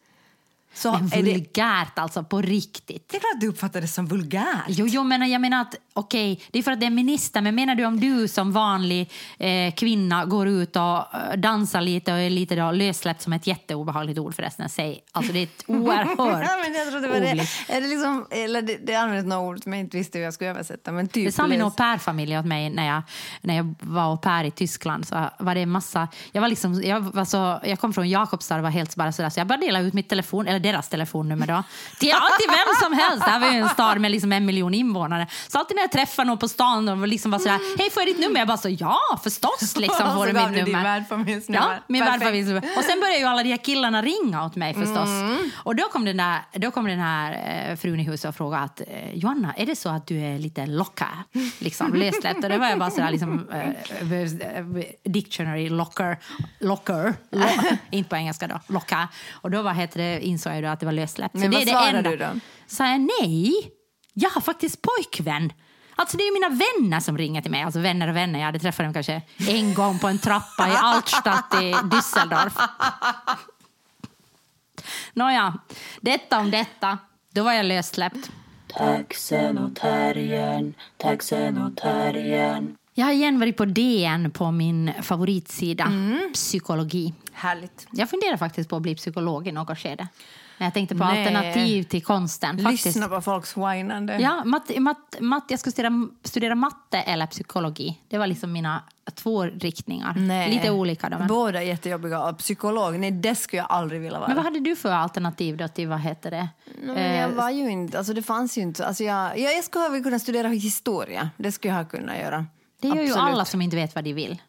[SPEAKER 2] så
[SPEAKER 1] Men
[SPEAKER 2] är det...
[SPEAKER 1] vulgärt alltså, på riktigt.
[SPEAKER 2] Det är klart att du uppfattar det som vulgärt.
[SPEAKER 1] Jo, jo, men jag menar att okej, det är för att det är minister, men menar du om du som vanlig eh, kvinna går ut och eh, dansar lite och är lite då lössläppt som ett jätteobehagligt ord förresten, säg. Alltså det är ett oerhört
[SPEAKER 2] Ja, men jag tror det var det. Är det, liksom, eller det, det användes några ord som jag inte visste hur jag skulle översätta. Men typ
[SPEAKER 1] Det sa min au pair-familj åt mig när jag, när jag var au pair i Tyskland. Så var det en massa, jag, var liksom, jag, var så, jag kom från Jakobstad och var helt bara sådär, så jag började dela ut mitt telefon, eller deras telefonnummer då, till, ja, till vem som helst. Det här var ju en stad med liksom en miljon invånare. Så alltid när jag träffade någon på stan och liksom var sådär, hej får jag ditt nummer? Jag bara så, ja förstås liksom får du mitt
[SPEAKER 2] du din
[SPEAKER 1] nummer.
[SPEAKER 2] värdfamiljsnummer.
[SPEAKER 1] Ja, min värdfamiljsnummer. Och sen började ju alla de här killarna ringa åt mig förstås. Och då kom den där, då kom den här eh, frun i huset och frågade att eh, Johanna, är det så att du är lite locka? Liksom lössläppt. Och det var jag bara sådär liksom eh, dictionary locker, locker, lo, inte på engelska då, locka. Och då var, heter det, insåg jag då att det var lössläppt.
[SPEAKER 2] Men
[SPEAKER 1] det
[SPEAKER 2] vad
[SPEAKER 1] är det
[SPEAKER 2] svarade
[SPEAKER 1] enda.
[SPEAKER 2] du då?
[SPEAKER 1] Sa jag nej, jag har faktiskt pojkvän. Alltså det är ju mina vänner som ringer till mig. Alltså vänner och vänner. Jag hade träffat dem kanske en gång på en trappa i Altstadt i Düsseldorf. Nåja, detta om detta. Då var jag lössläppt.
[SPEAKER 4] Taxen och terriern, taxen och terriern.
[SPEAKER 1] Jag har igen varit på DN på min favoritsida, psykologi.
[SPEAKER 2] Härligt.
[SPEAKER 1] Jag funderar faktiskt på att bli psykolog i något skede. Jag tänkte på
[SPEAKER 2] Nej.
[SPEAKER 1] alternativ till konsten. Faktiskt.
[SPEAKER 2] Lyssna på folks whinande.
[SPEAKER 1] Ja, matt, matt, matt, jag ska studera, studera matte eller psykologi. Det var liksom mina två riktningar.
[SPEAKER 2] Nej.
[SPEAKER 1] Lite olika. Då, men.
[SPEAKER 2] Båda jättejobbiga. Psykolog, nej det skulle jag aldrig vilja vara.
[SPEAKER 1] men vad hade du för alternativ då till, vad heter det?
[SPEAKER 2] Men jag
[SPEAKER 1] Eh,
[SPEAKER 2] var ju inte, alltså det fanns ju inte, alltså jag, jag, jag skulle ha kunnat studera historia. Det skulle jag ha kunnat göra.
[SPEAKER 1] det gör ju
[SPEAKER 2] Absolut.
[SPEAKER 1] alla som inte vet vad de vill.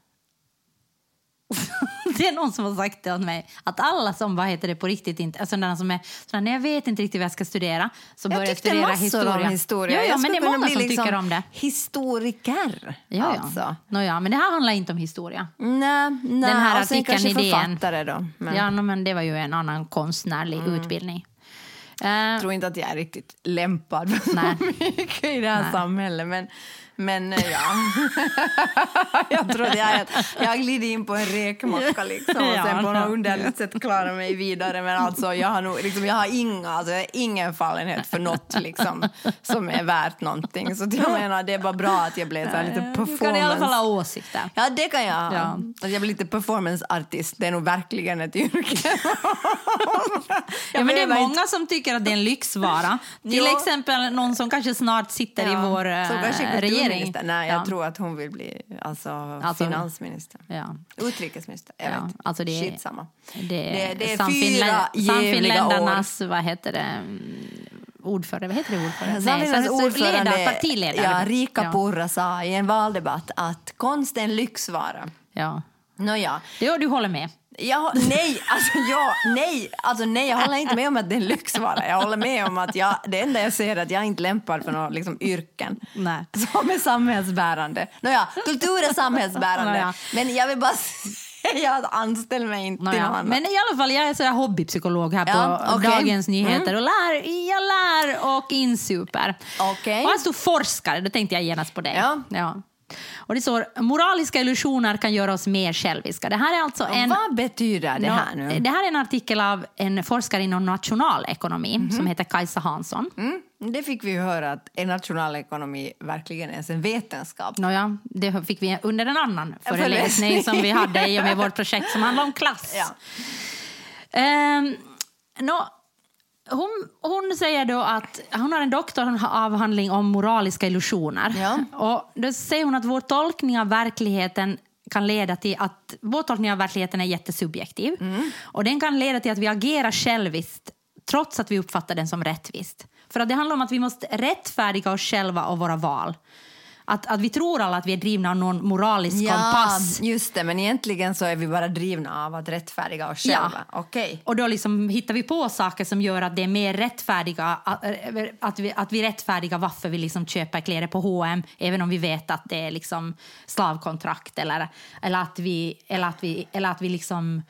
[SPEAKER 1] det är någon som har sagt det åt mig. Att alla som vad heter det på riktigt inte... Alltså den som är, sådär, när jag vet inte riktigt vad jag ska studera så börjar
[SPEAKER 2] Jag tyckte
[SPEAKER 1] studera
[SPEAKER 2] massor
[SPEAKER 1] historia.
[SPEAKER 2] om historia.
[SPEAKER 1] Ja, ja,
[SPEAKER 2] Jag
[SPEAKER 1] men det är många som
[SPEAKER 2] liksom
[SPEAKER 1] tycker om det.
[SPEAKER 2] Historiker.
[SPEAKER 1] Ja, ja.
[SPEAKER 2] Alltså.
[SPEAKER 1] Nåja, men det här handlar inte om historia.
[SPEAKER 2] Nej, nej.
[SPEAKER 1] Den här
[SPEAKER 2] och
[SPEAKER 1] artikeln
[SPEAKER 2] kanske
[SPEAKER 1] i DN.
[SPEAKER 2] författare då. Men
[SPEAKER 1] Ja, no, men det var ju en annan konstnärlig
[SPEAKER 2] Mm.
[SPEAKER 1] utbildning. Eh,
[SPEAKER 2] jag tror inte att jag är riktigt lämpad för så mycket i det här
[SPEAKER 1] Nej.
[SPEAKER 2] samhället. Men, men eh, ja. jag att jag, jag glider in på en räkmacka liksom, och
[SPEAKER 1] Ja,
[SPEAKER 2] sen på
[SPEAKER 1] ja.
[SPEAKER 2] något underligt sätt klarar mig vidare. Men alltså, jag har, nog, liksom, jag har inga, alltså, jag ingen fallenhet för något liksom, som är värt någonting. Så jag menar, det är bara bra att jag blev så lite performance...
[SPEAKER 1] du kan i alla fall ha åsikter.
[SPEAKER 2] Ja, det kan jag ha.
[SPEAKER 1] Ja.
[SPEAKER 2] Att jag blir lite performanceartist. Det är nog verkligen ett yrke.
[SPEAKER 1] Ja, men det är många som tycker att det är en lyxvara. Till
[SPEAKER 2] Ja.
[SPEAKER 1] exempel någon som kanske snart sitter i vår eh,
[SPEAKER 2] kanske
[SPEAKER 1] regering.
[SPEAKER 2] Nej, jag
[SPEAKER 1] ja.
[SPEAKER 2] tror att hon vill bli alltså,
[SPEAKER 1] Alltså-
[SPEAKER 2] finansminister.
[SPEAKER 1] Ja.
[SPEAKER 2] Utrikesminister. Jag
[SPEAKER 1] Ja,
[SPEAKER 2] vet.
[SPEAKER 1] alltså det är-
[SPEAKER 2] Skitsamma.
[SPEAKER 1] Det, är
[SPEAKER 2] det är
[SPEAKER 1] Samfinlä-
[SPEAKER 2] fyra
[SPEAKER 1] Samfinländarnas, vad heter det, ordförande, vad heter det ordförande?
[SPEAKER 2] Samfinlands
[SPEAKER 1] så- så-
[SPEAKER 2] ordförande,
[SPEAKER 1] ledare, partiledare.
[SPEAKER 2] ja, Rika
[SPEAKER 1] ja.
[SPEAKER 2] Purra sa i en valdebatt att konst är en lyxvara.
[SPEAKER 1] Ja.
[SPEAKER 2] Nåja,
[SPEAKER 1] Det, du håller med.
[SPEAKER 2] Jag, nej, alltså jag, nej, alltså nej, jag håller inte med om att det är en lyxvara. Jag håller med om att jag, det enda jag ser är att jag är inte lämpad för några liksom, yrken
[SPEAKER 1] Nej.
[SPEAKER 2] som är samhällsbärande. Nåja, kultur är samhällsbärande.
[SPEAKER 1] Nåja.
[SPEAKER 2] Men jag vill bara att anställ mig inte till
[SPEAKER 1] Nåja.
[SPEAKER 2] något annat.
[SPEAKER 1] Men i alla fall, jag är så här hobbypsykolog här
[SPEAKER 2] Ja,
[SPEAKER 1] på
[SPEAKER 2] okej.
[SPEAKER 1] Dagens Nyheter och lär, jag lär och insuper.
[SPEAKER 2] Okej.
[SPEAKER 1] Och stod forskare, då tänkte jag genast på dig.
[SPEAKER 2] Ja.
[SPEAKER 1] Och det står, moraliska illusioner kan göra oss mer själviska. Det här är alltså en...
[SPEAKER 2] Vad betyder det här nu?
[SPEAKER 1] Det här är en artikel av en forskare inom nationalekonomi
[SPEAKER 2] Mhm.
[SPEAKER 1] som heter Kajsa Hansson.
[SPEAKER 2] Mm, det fick vi ju höra att en nationalekonomi verkligen är en vetenskap.
[SPEAKER 1] Nåja, det fick vi under en annan föreläsning som vi hade i och med vårt projekt som handlar om klass.
[SPEAKER 2] Ja.
[SPEAKER 1] Ehm, nå, hon, hon säger då att hon har en doktoravhandling om moraliska illusioner.
[SPEAKER 2] Ja.
[SPEAKER 1] Och då säger hon att vår tolkning av verkligheten kan leda till att vår tolkning av verkligheten är jättesubjektiv.
[SPEAKER 2] Mm.
[SPEAKER 1] Och den kan leda till att vi agerar själviskt trots att vi uppfattar den som rättvist. För att det handlar om att vi måste rättfärdiga oss själva och våra val. Att, att vi tror alla att vi är drivna av någon moralisk kompass.
[SPEAKER 2] just det, men egentligen så är vi bara drivna av att rättfärdiga oss själva. Okej.
[SPEAKER 1] Och då liksom hittar vi på saker som gör att det är mer rättfärdiga, att, att, vi, att vi rättfärdiga varför vi liksom köper kläder på H&M även om vi vet att det är liksom slavkontrakt eller, eller, att, vi, eller, att, vi, eller att vi liksom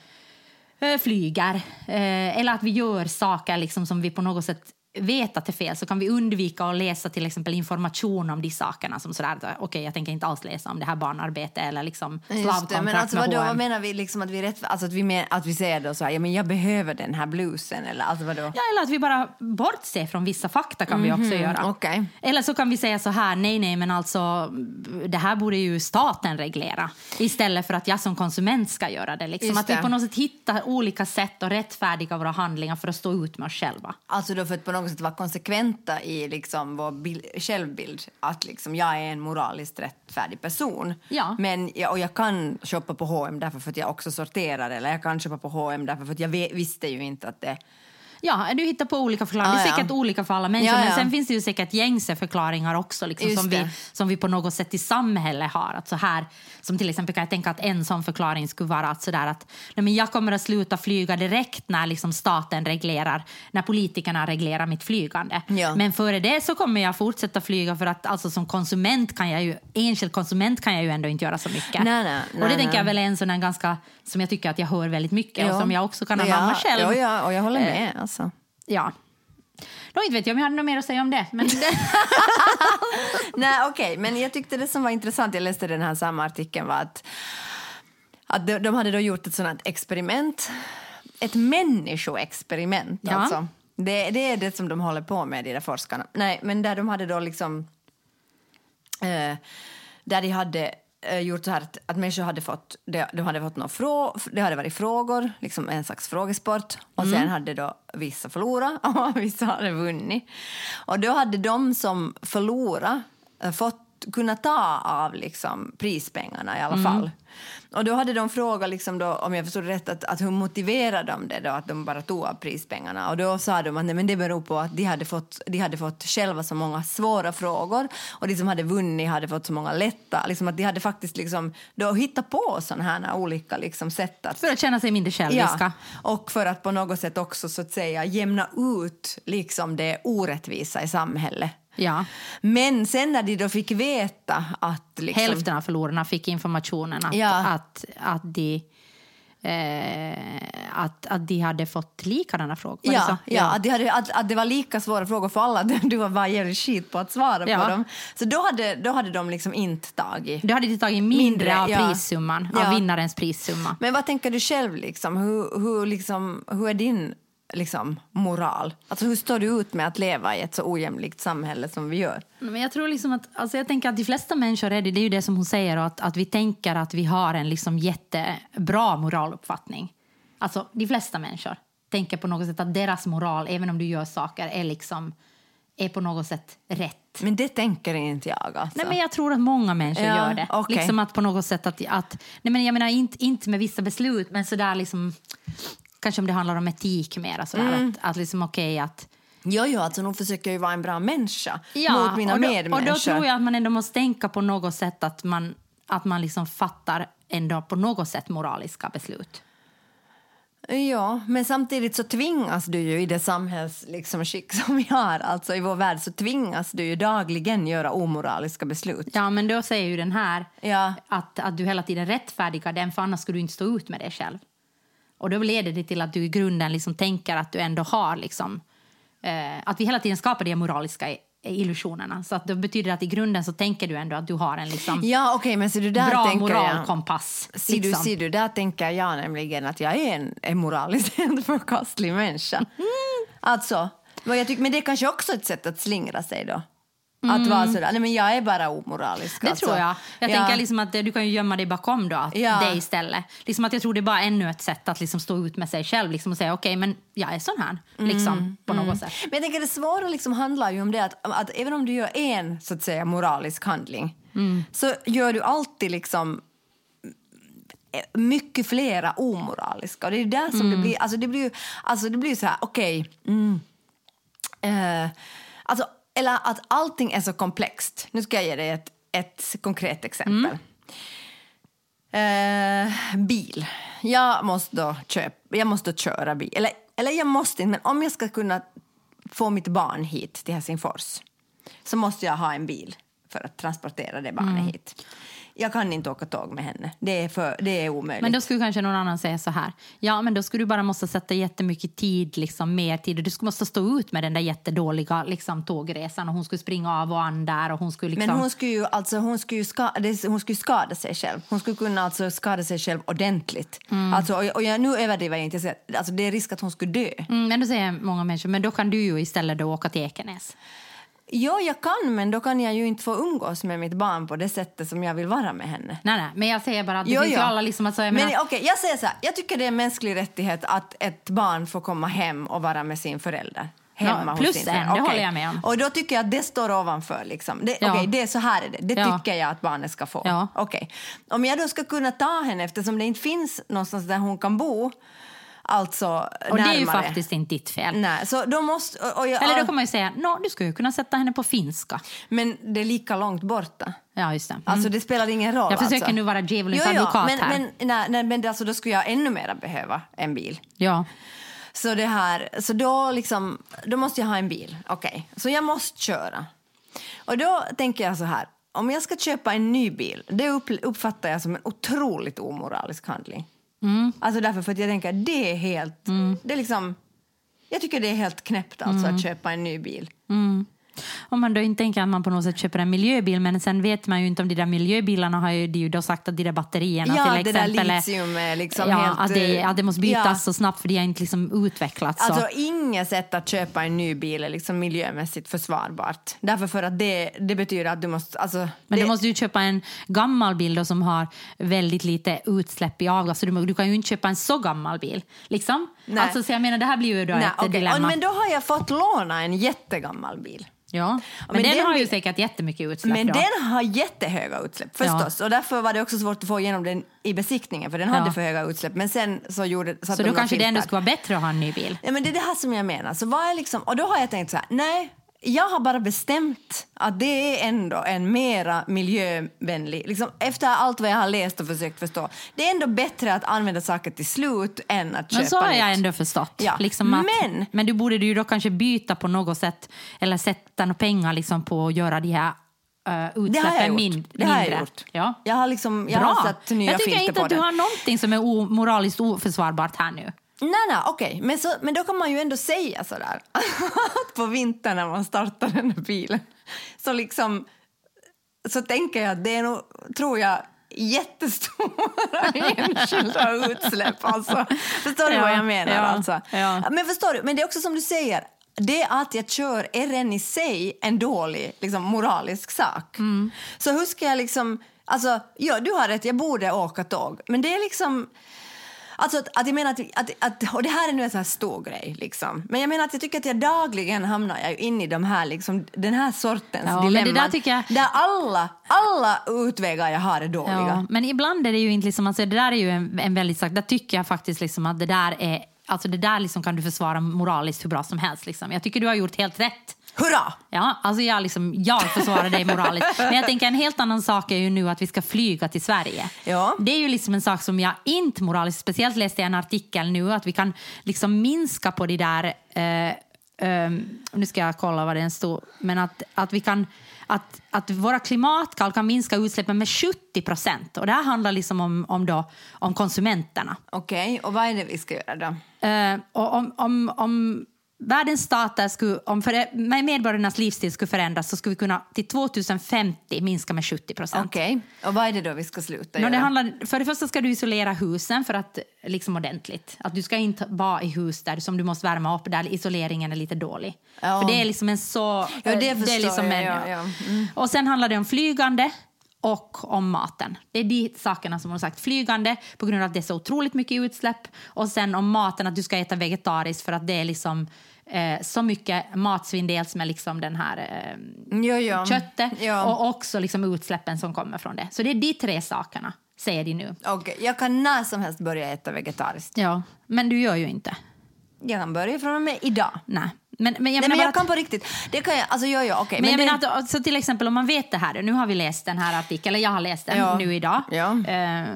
[SPEAKER 1] eh, flyger eh, eller att vi gör saker liksom som vi på något sätt vet att det är fel så kan vi undvika att läsa till exempel information om de sakerna som sådär, okej okay, jag tänker inte alls läsa om det här barnarbete eller liksom
[SPEAKER 2] Just det,
[SPEAKER 1] slavkontrakt
[SPEAKER 2] men alltså,
[SPEAKER 1] med
[SPEAKER 2] vadå, vad menar vi liksom att vi rätt, alltså att vi, men, att vi säger då så här, ja men jag behöver den här blusen eller alltså vadå?
[SPEAKER 1] Ja, eller att vi bara bortser från vissa fakta kan vi också göra.
[SPEAKER 2] Mhm, okej.
[SPEAKER 1] Eller så kan vi säga så här, nej, nej, men alltså det här borde ju staten reglera istället för att jag som konsument ska göra det. Liksom.
[SPEAKER 2] Just
[SPEAKER 1] Att vi på något sätt hittar olika sätt att rättfärdiga våra handlingar för att stå ut med oss själva.
[SPEAKER 2] Alltså då för att på något sätt vara konsekventa i liksom vår bil, självbild. Att liksom jag är en moraliskt rättfärdig person.
[SPEAKER 1] Ja.
[SPEAKER 2] Men och jag kan shoppa på H&M därför för att jag också sorterar. Eller jag kan shoppa på H&M därför för att jag visste ju inte att det...
[SPEAKER 1] Ja, du hittar på olika förklaringar. det är
[SPEAKER 2] Ah, ja.
[SPEAKER 1] säkert olika för alla människor.
[SPEAKER 2] Ja,
[SPEAKER 1] Men
[SPEAKER 2] ja.
[SPEAKER 1] sen finns det ju säkert gängse förklaringar också liksom, som, vi, som vi på något sätt i samhället har. Att så här, som till exempel kan jag tänka att en sån förklaring skulle vara att, sådär att nej, men jag kommer att sluta flyga direkt när liksom staten reglerar, när politikerna reglerar mitt flygande. Men före det så kommer jag fortsätta flyga för att alltså, som konsument kan jag ju, enskild konsument kan jag ju ändå inte göra så mycket.
[SPEAKER 2] Nej, nej,
[SPEAKER 1] och
[SPEAKER 2] nej,
[SPEAKER 1] det tänker jag väl är en sån ganska, som jag tycker att jag hör väldigt mycket och
[SPEAKER 2] Ja.
[SPEAKER 1] som jag också kan
[SPEAKER 2] ja,
[SPEAKER 1] anamma själv.
[SPEAKER 2] Ja, ja, och jag håller
[SPEAKER 1] Eh,
[SPEAKER 2] med. Alltså.
[SPEAKER 1] Ja. Då inte vet jag om jag hade något mer att säga om det. Men
[SPEAKER 2] Nej, okej, men jag tyckte det som var intressant, jag läste den här samma artikeln, var att, att de, de hade då gjort ett sådant experiment, ett människoexperiment
[SPEAKER 1] Ja.
[SPEAKER 2] alltså. Det, det är det som de håller på med, de där forskarna. Nej, men där de hade då liksom, eh, där de hade gjort så här att, att människor hade fått, de, de hade fått några frå, det hade varit frågor, liksom en slags frågesport. Och sen hade då vissa förlorat och vissa hade vunnit. Och då hade de som förlorat eh, fått kunna ta av liksom, prispengarna i alla fall. Och då hade de frågat, liksom då, om jag förstod rätt, att, att hur motiverar de det då, att de bara tog av prispengarna? Och då sa de att nej, men det beror på att de hade, fått, de hade fått själva så många svåra frågor och de som hade vunnit hade fått så många lätta. Liksom att de hade faktiskt liksom, då hittat på sådana här olika liksom, sätt att
[SPEAKER 1] för att känna sig mindre själviska.
[SPEAKER 2] och för att på något sätt också så att säga jämna ut liksom det orättvisa i samhället.
[SPEAKER 1] Ja.
[SPEAKER 2] Men sen när de då fick veta att... Liksom,
[SPEAKER 1] Hälften av förlorarna fick informationen att,
[SPEAKER 2] Ja.
[SPEAKER 1] att, att, de, eh, att, att de hade fått likadana frågor.
[SPEAKER 2] Ja,
[SPEAKER 1] så?
[SPEAKER 2] ja. Att, de hade, att, att det var lika svåra frågor för alla. Du var bara jävligt skit på att svara
[SPEAKER 1] Ja.
[SPEAKER 2] på dem. Så då hade, då hade de liksom inte tagit...
[SPEAKER 1] Du hade de tagit mindre,
[SPEAKER 2] Mindre,
[SPEAKER 1] av
[SPEAKER 2] ja.
[SPEAKER 1] prissumman,
[SPEAKER 2] Ja.
[SPEAKER 1] av vinnarens prissumma.
[SPEAKER 2] Men vad tänker du själv? Liksom? Hur, hur, liksom, hur är din liksom, moral? Alltså, hur står du ut med att leva i ett så ojämlikt samhälle som vi gör?
[SPEAKER 1] Men jag tror liksom att, alltså jag tänker att de flesta människor är det, det är ju det som hon säger, att, att vi tänker att vi har en liksom jättebra moraluppfattning. Alltså de flesta människor tänker på något sätt att deras moral, även om du gör saker, är liksom är på något sätt rätt.
[SPEAKER 2] Men det tänker inte jag. Alltså.
[SPEAKER 1] Nej, men jag tror att många människor
[SPEAKER 2] Ja,
[SPEAKER 1] gör det.
[SPEAKER 2] okej.
[SPEAKER 1] Liksom att på något sätt att, att nej, men jag menar inte, inte med vissa beslut, men sådär liksom kanske om det handlar om etik mer, sådär,
[SPEAKER 2] Mm.
[SPEAKER 1] att, att liksom okej att
[SPEAKER 2] Jo, jo, alltså nu försöker ju vara en bra människa mot mina
[SPEAKER 1] och då,
[SPEAKER 2] medmänniskor.
[SPEAKER 1] Och då tror jag att man ändå måste tänka på något sätt att man, att man liksom fattar ändå på något sätt moraliska beslut.
[SPEAKER 2] Ja, men samtidigt så tvingas du ju i det samhällsskick liksom, som vi har, alltså i vår värld, så tvingas du ju dagligen göra omoraliska beslut.
[SPEAKER 1] Ja, men då säger ju den här
[SPEAKER 2] Ja.
[SPEAKER 1] att, att du hela tiden rättfärdigar den, för annars skulle du inte stå ut med det själv. Och då leder det till att du i grunden liksom tänker att du ändå har liksom, eh, att vi hela tiden skapar de moraliska illusionerna. Så att det betyder att i grunden så tänker du ändå att du har en liksom
[SPEAKER 2] Ja, okej, men ser du där
[SPEAKER 1] bra
[SPEAKER 2] tänker jag...
[SPEAKER 1] moralkompass.
[SPEAKER 2] Ser du,
[SPEAKER 1] liksom.
[SPEAKER 2] ser du, där tänker jag nämligen att jag är en, en moraliskt förkastlig människa. Alltså, vad jag tycker, men det är kanske också ett sätt att slingra sig då. Att vara sådär, nej men jag är bara omoralisk.
[SPEAKER 1] Det
[SPEAKER 2] alltså.
[SPEAKER 1] tror jag. Jag
[SPEAKER 2] ja.
[SPEAKER 1] tänker liksom att du kan ju gömma dig bakom då, att
[SPEAKER 2] Ja.
[SPEAKER 1] det istället. Liksom att jag tror det är bara ännu ett sätt att liksom stå ut med sig själv liksom och säga okej, men jag är sån här. Liksom, på något sätt.
[SPEAKER 2] Men jag tänker det svåra liksom handlar ju om det att, att även om du gör en så att säga moralisk handling så gör du alltid liksom mycket flera omoraliska. Och det är där som det blir, alltså det blir alltså det blir så här, okej, mm, eh, alltså, eller att allting är så komplext. Nu ska jag ge dig ett ett konkret exempel. Eh, bil. Jag måste då köpa, jag måste köra bil. Eller, eller jag måste inte, men om jag ska kunna få mitt barn hit till Helsingfors så måste jag ha en bil för att transportera det barnet hit. Jag kan inte åka tåg med henne. Det är, för, det är omöjligt.
[SPEAKER 1] Men då skulle kanske någon annan säga så här. Ja, men då skulle du bara måste sätta jättemycket tid, liksom mer tid. Du skulle måste stå ut med den där jättedåliga liksom, tågresan och hon skulle springa av och an där och hon skulle liksom...
[SPEAKER 2] Men hon skulle ju, alltså, hon skulle ju skada, hon skulle skada sig själv. Hon skulle kunna alltså skada sig själv ordentligt.
[SPEAKER 1] Mm.
[SPEAKER 2] Alltså, och, och jag, nu överdriver jag inte. Alltså, det är risk att hon skulle dö.
[SPEAKER 1] Mm, men då säger många människor, men då kan du ju istället då åka till Ekenäs.
[SPEAKER 2] Ja, jag kan, men då kan jag ju inte få umgås med mitt barn på det sättet som jag vill vara med henne.
[SPEAKER 1] Nej, nej, men jag säger bara att det
[SPEAKER 2] Jo,
[SPEAKER 1] finns ju
[SPEAKER 2] jo.
[SPEAKER 1] alla liksom... Alltså, jag
[SPEAKER 2] men
[SPEAKER 1] menar,
[SPEAKER 2] okej, jag säger så här, jag tycker det är en mänsklig rättighet att ett barn får komma hem och vara med sin förälder. Hemma hos
[SPEAKER 1] plus
[SPEAKER 2] sin
[SPEAKER 1] en,
[SPEAKER 2] förälder.
[SPEAKER 1] det håller jag med om.
[SPEAKER 2] Och då tycker jag att det står ovanför. Liksom. Det,
[SPEAKER 1] Ja.
[SPEAKER 2] okej, det är så här är det. Det
[SPEAKER 1] Ja.
[SPEAKER 2] tycker jag att barnet ska få.
[SPEAKER 1] Ja.
[SPEAKER 2] Okej. Om jag då ska kunna ta henne eftersom det inte finns någonstans där hon kan bo, alltså
[SPEAKER 1] och det är ju
[SPEAKER 2] närmare.
[SPEAKER 1] faktiskt inte ditt fel.
[SPEAKER 2] Nej, så då måste... Och, jag,
[SPEAKER 1] Eller då kan man ju säga, no, du skulle ju kunna sätta henne på finska.
[SPEAKER 2] Men det är lika långt borta.
[SPEAKER 1] Ja, just det. Mm.
[SPEAKER 2] Alltså det spelar ingen roll.
[SPEAKER 1] Jag försöker
[SPEAKER 2] alltså.
[SPEAKER 1] nu vara djävulens advokat
[SPEAKER 2] men,
[SPEAKER 1] här.
[SPEAKER 2] Men, nej, nej, men alltså, då skulle jag ännu mer behöva en bil.
[SPEAKER 1] Ja.
[SPEAKER 2] Så, det här, så då, liksom, då måste jag ha en bil. Okej, Så jag måste köra. Och då tänker jag så här. Om jag ska köpa en ny bil, det upp, uppfattar jag som en otroligt omoralisk handling.
[SPEAKER 1] Mm.
[SPEAKER 2] Alltså därför för att jag tänker det är helt... Det är liksom, jag tycker det är helt knäppt alltså
[SPEAKER 1] Mm.
[SPEAKER 2] att köpa en ny bil.
[SPEAKER 1] Om man då inte tänker att man på något sätt köper en miljöbil, men sen vet man ju inte om de där miljöbilarna har ju, de ju då sagt att de där batterierna
[SPEAKER 2] Ja,
[SPEAKER 1] till
[SPEAKER 2] det där
[SPEAKER 1] exempel är-
[SPEAKER 2] litium är liksom
[SPEAKER 1] ja,
[SPEAKER 2] helt,
[SPEAKER 1] att, det,
[SPEAKER 2] eh,
[SPEAKER 1] att det måste bytas
[SPEAKER 2] ja.
[SPEAKER 1] så snabbt för de har inte liksom utvecklats. så.
[SPEAKER 2] Alltså inget sätt att köpa en ny bil är liksom miljömässigt försvarbart. Därför för att det, det betyder att du måste... Alltså,
[SPEAKER 1] Men
[SPEAKER 2] det,
[SPEAKER 1] du måste ju köpa en gammal bil då som har väldigt lite utsläpp i avgaser. Du, du kan ju inte köpa en så gammal bil. Liksom.
[SPEAKER 2] Nej.
[SPEAKER 1] Alltså, så jag menar, det här blir ju då
[SPEAKER 2] Nej,
[SPEAKER 1] ett
[SPEAKER 2] okej.
[SPEAKER 1] dilemma.
[SPEAKER 2] Men då har jag fått låna en jättegammal bil.
[SPEAKER 1] ja. Men,
[SPEAKER 2] men
[SPEAKER 1] den,
[SPEAKER 2] den
[SPEAKER 1] har ju säkert jättemycket utsläpp.
[SPEAKER 2] Men
[SPEAKER 1] ja.
[SPEAKER 2] den har jättehöga utsläpp förstås. Och därför var det också svårt att få igenom den i besiktningen för den
[SPEAKER 1] Ja.
[SPEAKER 2] hade för höga utsläpp. Men sen så gjorde så
[SPEAKER 1] då kanske det ändå skulle vara bättre att ha en ny bil.
[SPEAKER 2] Ja, men det är det här som jag menar. Så vad är liksom, och då har jag tänkt så här, nej, jag har bara bestämt att det är ändå en mera miljövänlig, liksom, efter allt vad jag har läst och försökt förstå, det är ändå bättre att använda saker till slut än att köpa
[SPEAKER 1] Men så har jag
[SPEAKER 2] nytt.
[SPEAKER 1] ändå förstått.
[SPEAKER 2] Ja,
[SPEAKER 1] Liksom att,
[SPEAKER 2] men-
[SPEAKER 1] men du borde ju då kanske byta på något sätt eller sätta pengar liksom på att göra de här uh,
[SPEAKER 2] Det har jag gjort.
[SPEAKER 1] min,
[SPEAKER 2] det har jag gjort.
[SPEAKER 1] Ja.
[SPEAKER 2] Jag har, liksom, jag
[SPEAKER 1] Bra.
[SPEAKER 2] har satt nya
[SPEAKER 1] jag tycker
[SPEAKER 2] filter
[SPEAKER 1] inte
[SPEAKER 2] på
[SPEAKER 1] att du har någonting som är moraliskt oförsvarbart här nu.
[SPEAKER 2] Nej, nej, okej. Men, så, men då kan man ju ändå säga sådär. på vintern när man startar den här bilen så liksom så tänker jag att det är nog, tror jag, jättestora enskilda utsläpp. Alltså. Förstår du
[SPEAKER 1] Ja,
[SPEAKER 2] vad jag menar?
[SPEAKER 1] ja,
[SPEAKER 2] alltså?
[SPEAKER 1] ja.
[SPEAKER 2] Men förstår du, men det är också som du säger, det att jag kör är redan i sig en dålig liksom, moralisk sak.
[SPEAKER 1] Mm.
[SPEAKER 2] Så hur ska jag liksom... Alltså, ja, du har rätt, jag borde åka tåg. Men det är liksom... Alltså att, att jag menar att, att, att, och det här är nu en sån här stor grej liksom. Men jag menar att jag tycker att jag dagligen hamnar jag in i de här liksom, den här sortens
[SPEAKER 1] Ja,
[SPEAKER 2] dilemman.
[SPEAKER 1] där tycker jag-
[SPEAKER 2] Där alla, alla utvägar jag har är dåliga.
[SPEAKER 1] Ja, men ibland är det ju inte liksom, alltså, det där är ju en, en väldigt sak, där tycker jag faktiskt liksom att det där är, alltså det där liksom kan du försvara moraliskt hur bra som helst liksom. Jag tycker du har gjort helt rätt.
[SPEAKER 2] Hurra!
[SPEAKER 1] Ja, alltså jag, liksom, jag försvarar dig moraliskt. Men jag tänker en helt annan sak är ju nu att vi ska flyga till Sverige.
[SPEAKER 2] Ja.
[SPEAKER 1] Det är ju liksom en sak som jag inte moraliskt, speciellt läste jag en artikel nu, att vi kan liksom minska på det där, eh, ehm, nu ska jag kolla vad den stod, men att, att vi kan att, att våra klimatkall kan minska utsläppen med 70 procent. Och det här handlar liksom om, om, då, om konsumenterna.
[SPEAKER 2] Okej, och vad är det vi ska göra då?
[SPEAKER 1] Eh, och om, om, om världens stater skulle, om för, med medborgarnas livsstil skulle förändras så skulle vi kunna till 2050 minska med 70 procent.
[SPEAKER 2] Okej, och vad är det då vi ska sluta
[SPEAKER 1] Nå,
[SPEAKER 2] göra?
[SPEAKER 1] det handlar, för det första ska du isolera husen för att, liksom ordentligt. Att du ska inte vara i hus där som du måste värma upp, där isoleringen är lite dålig.
[SPEAKER 2] Ja.
[SPEAKER 1] För det är liksom en så...
[SPEAKER 2] Ja, det
[SPEAKER 1] är
[SPEAKER 2] förstår
[SPEAKER 1] liksom
[SPEAKER 2] jag,
[SPEAKER 1] en-
[SPEAKER 2] ja, ja. Mm.
[SPEAKER 1] Och sen handlar det om flygande och om maten. Det är de sakerna som hon har sagt. Flygande på grund av att det är så otroligt mycket utsläpp och sen om maten att du ska äta vegetariskt för att det är liksom eh, så mycket matsvinn dels med liksom den här eh,
[SPEAKER 2] Jo, jo.
[SPEAKER 1] köttet
[SPEAKER 2] Ja.
[SPEAKER 1] och också liksom utsläppen som kommer från det. Så det är de tre sakerna, säger de nu.
[SPEAKER 2] Okej, jag kan när som helst börja äta vegetariskt.
[SPEAKER 1] Ja, men du gör ju inte.
[SPEAKER 2] Jag kan börja från och med idag.
[SPEAKER 1] Nej. Men, men jag
[SPEAKER 2] Nej, men jag
[SPEAKER 1] att-
[SPEAKER 2] kan på riktigt. Det kan jag, alltså jo, jo, okej.
[SPEAKER 1] Men, jag
[SPEAKER 2] det,
[SPEAKER 1] menar att, alltså, till exempel om man vet det här, nu har vi läst den här artikeln, eller jag har läst den
[SPEAKER 2] Ja.
[SPEAKER 1] nu idag.
[SPEAKER 2] Ja.
[SPEAKER 1] Eh,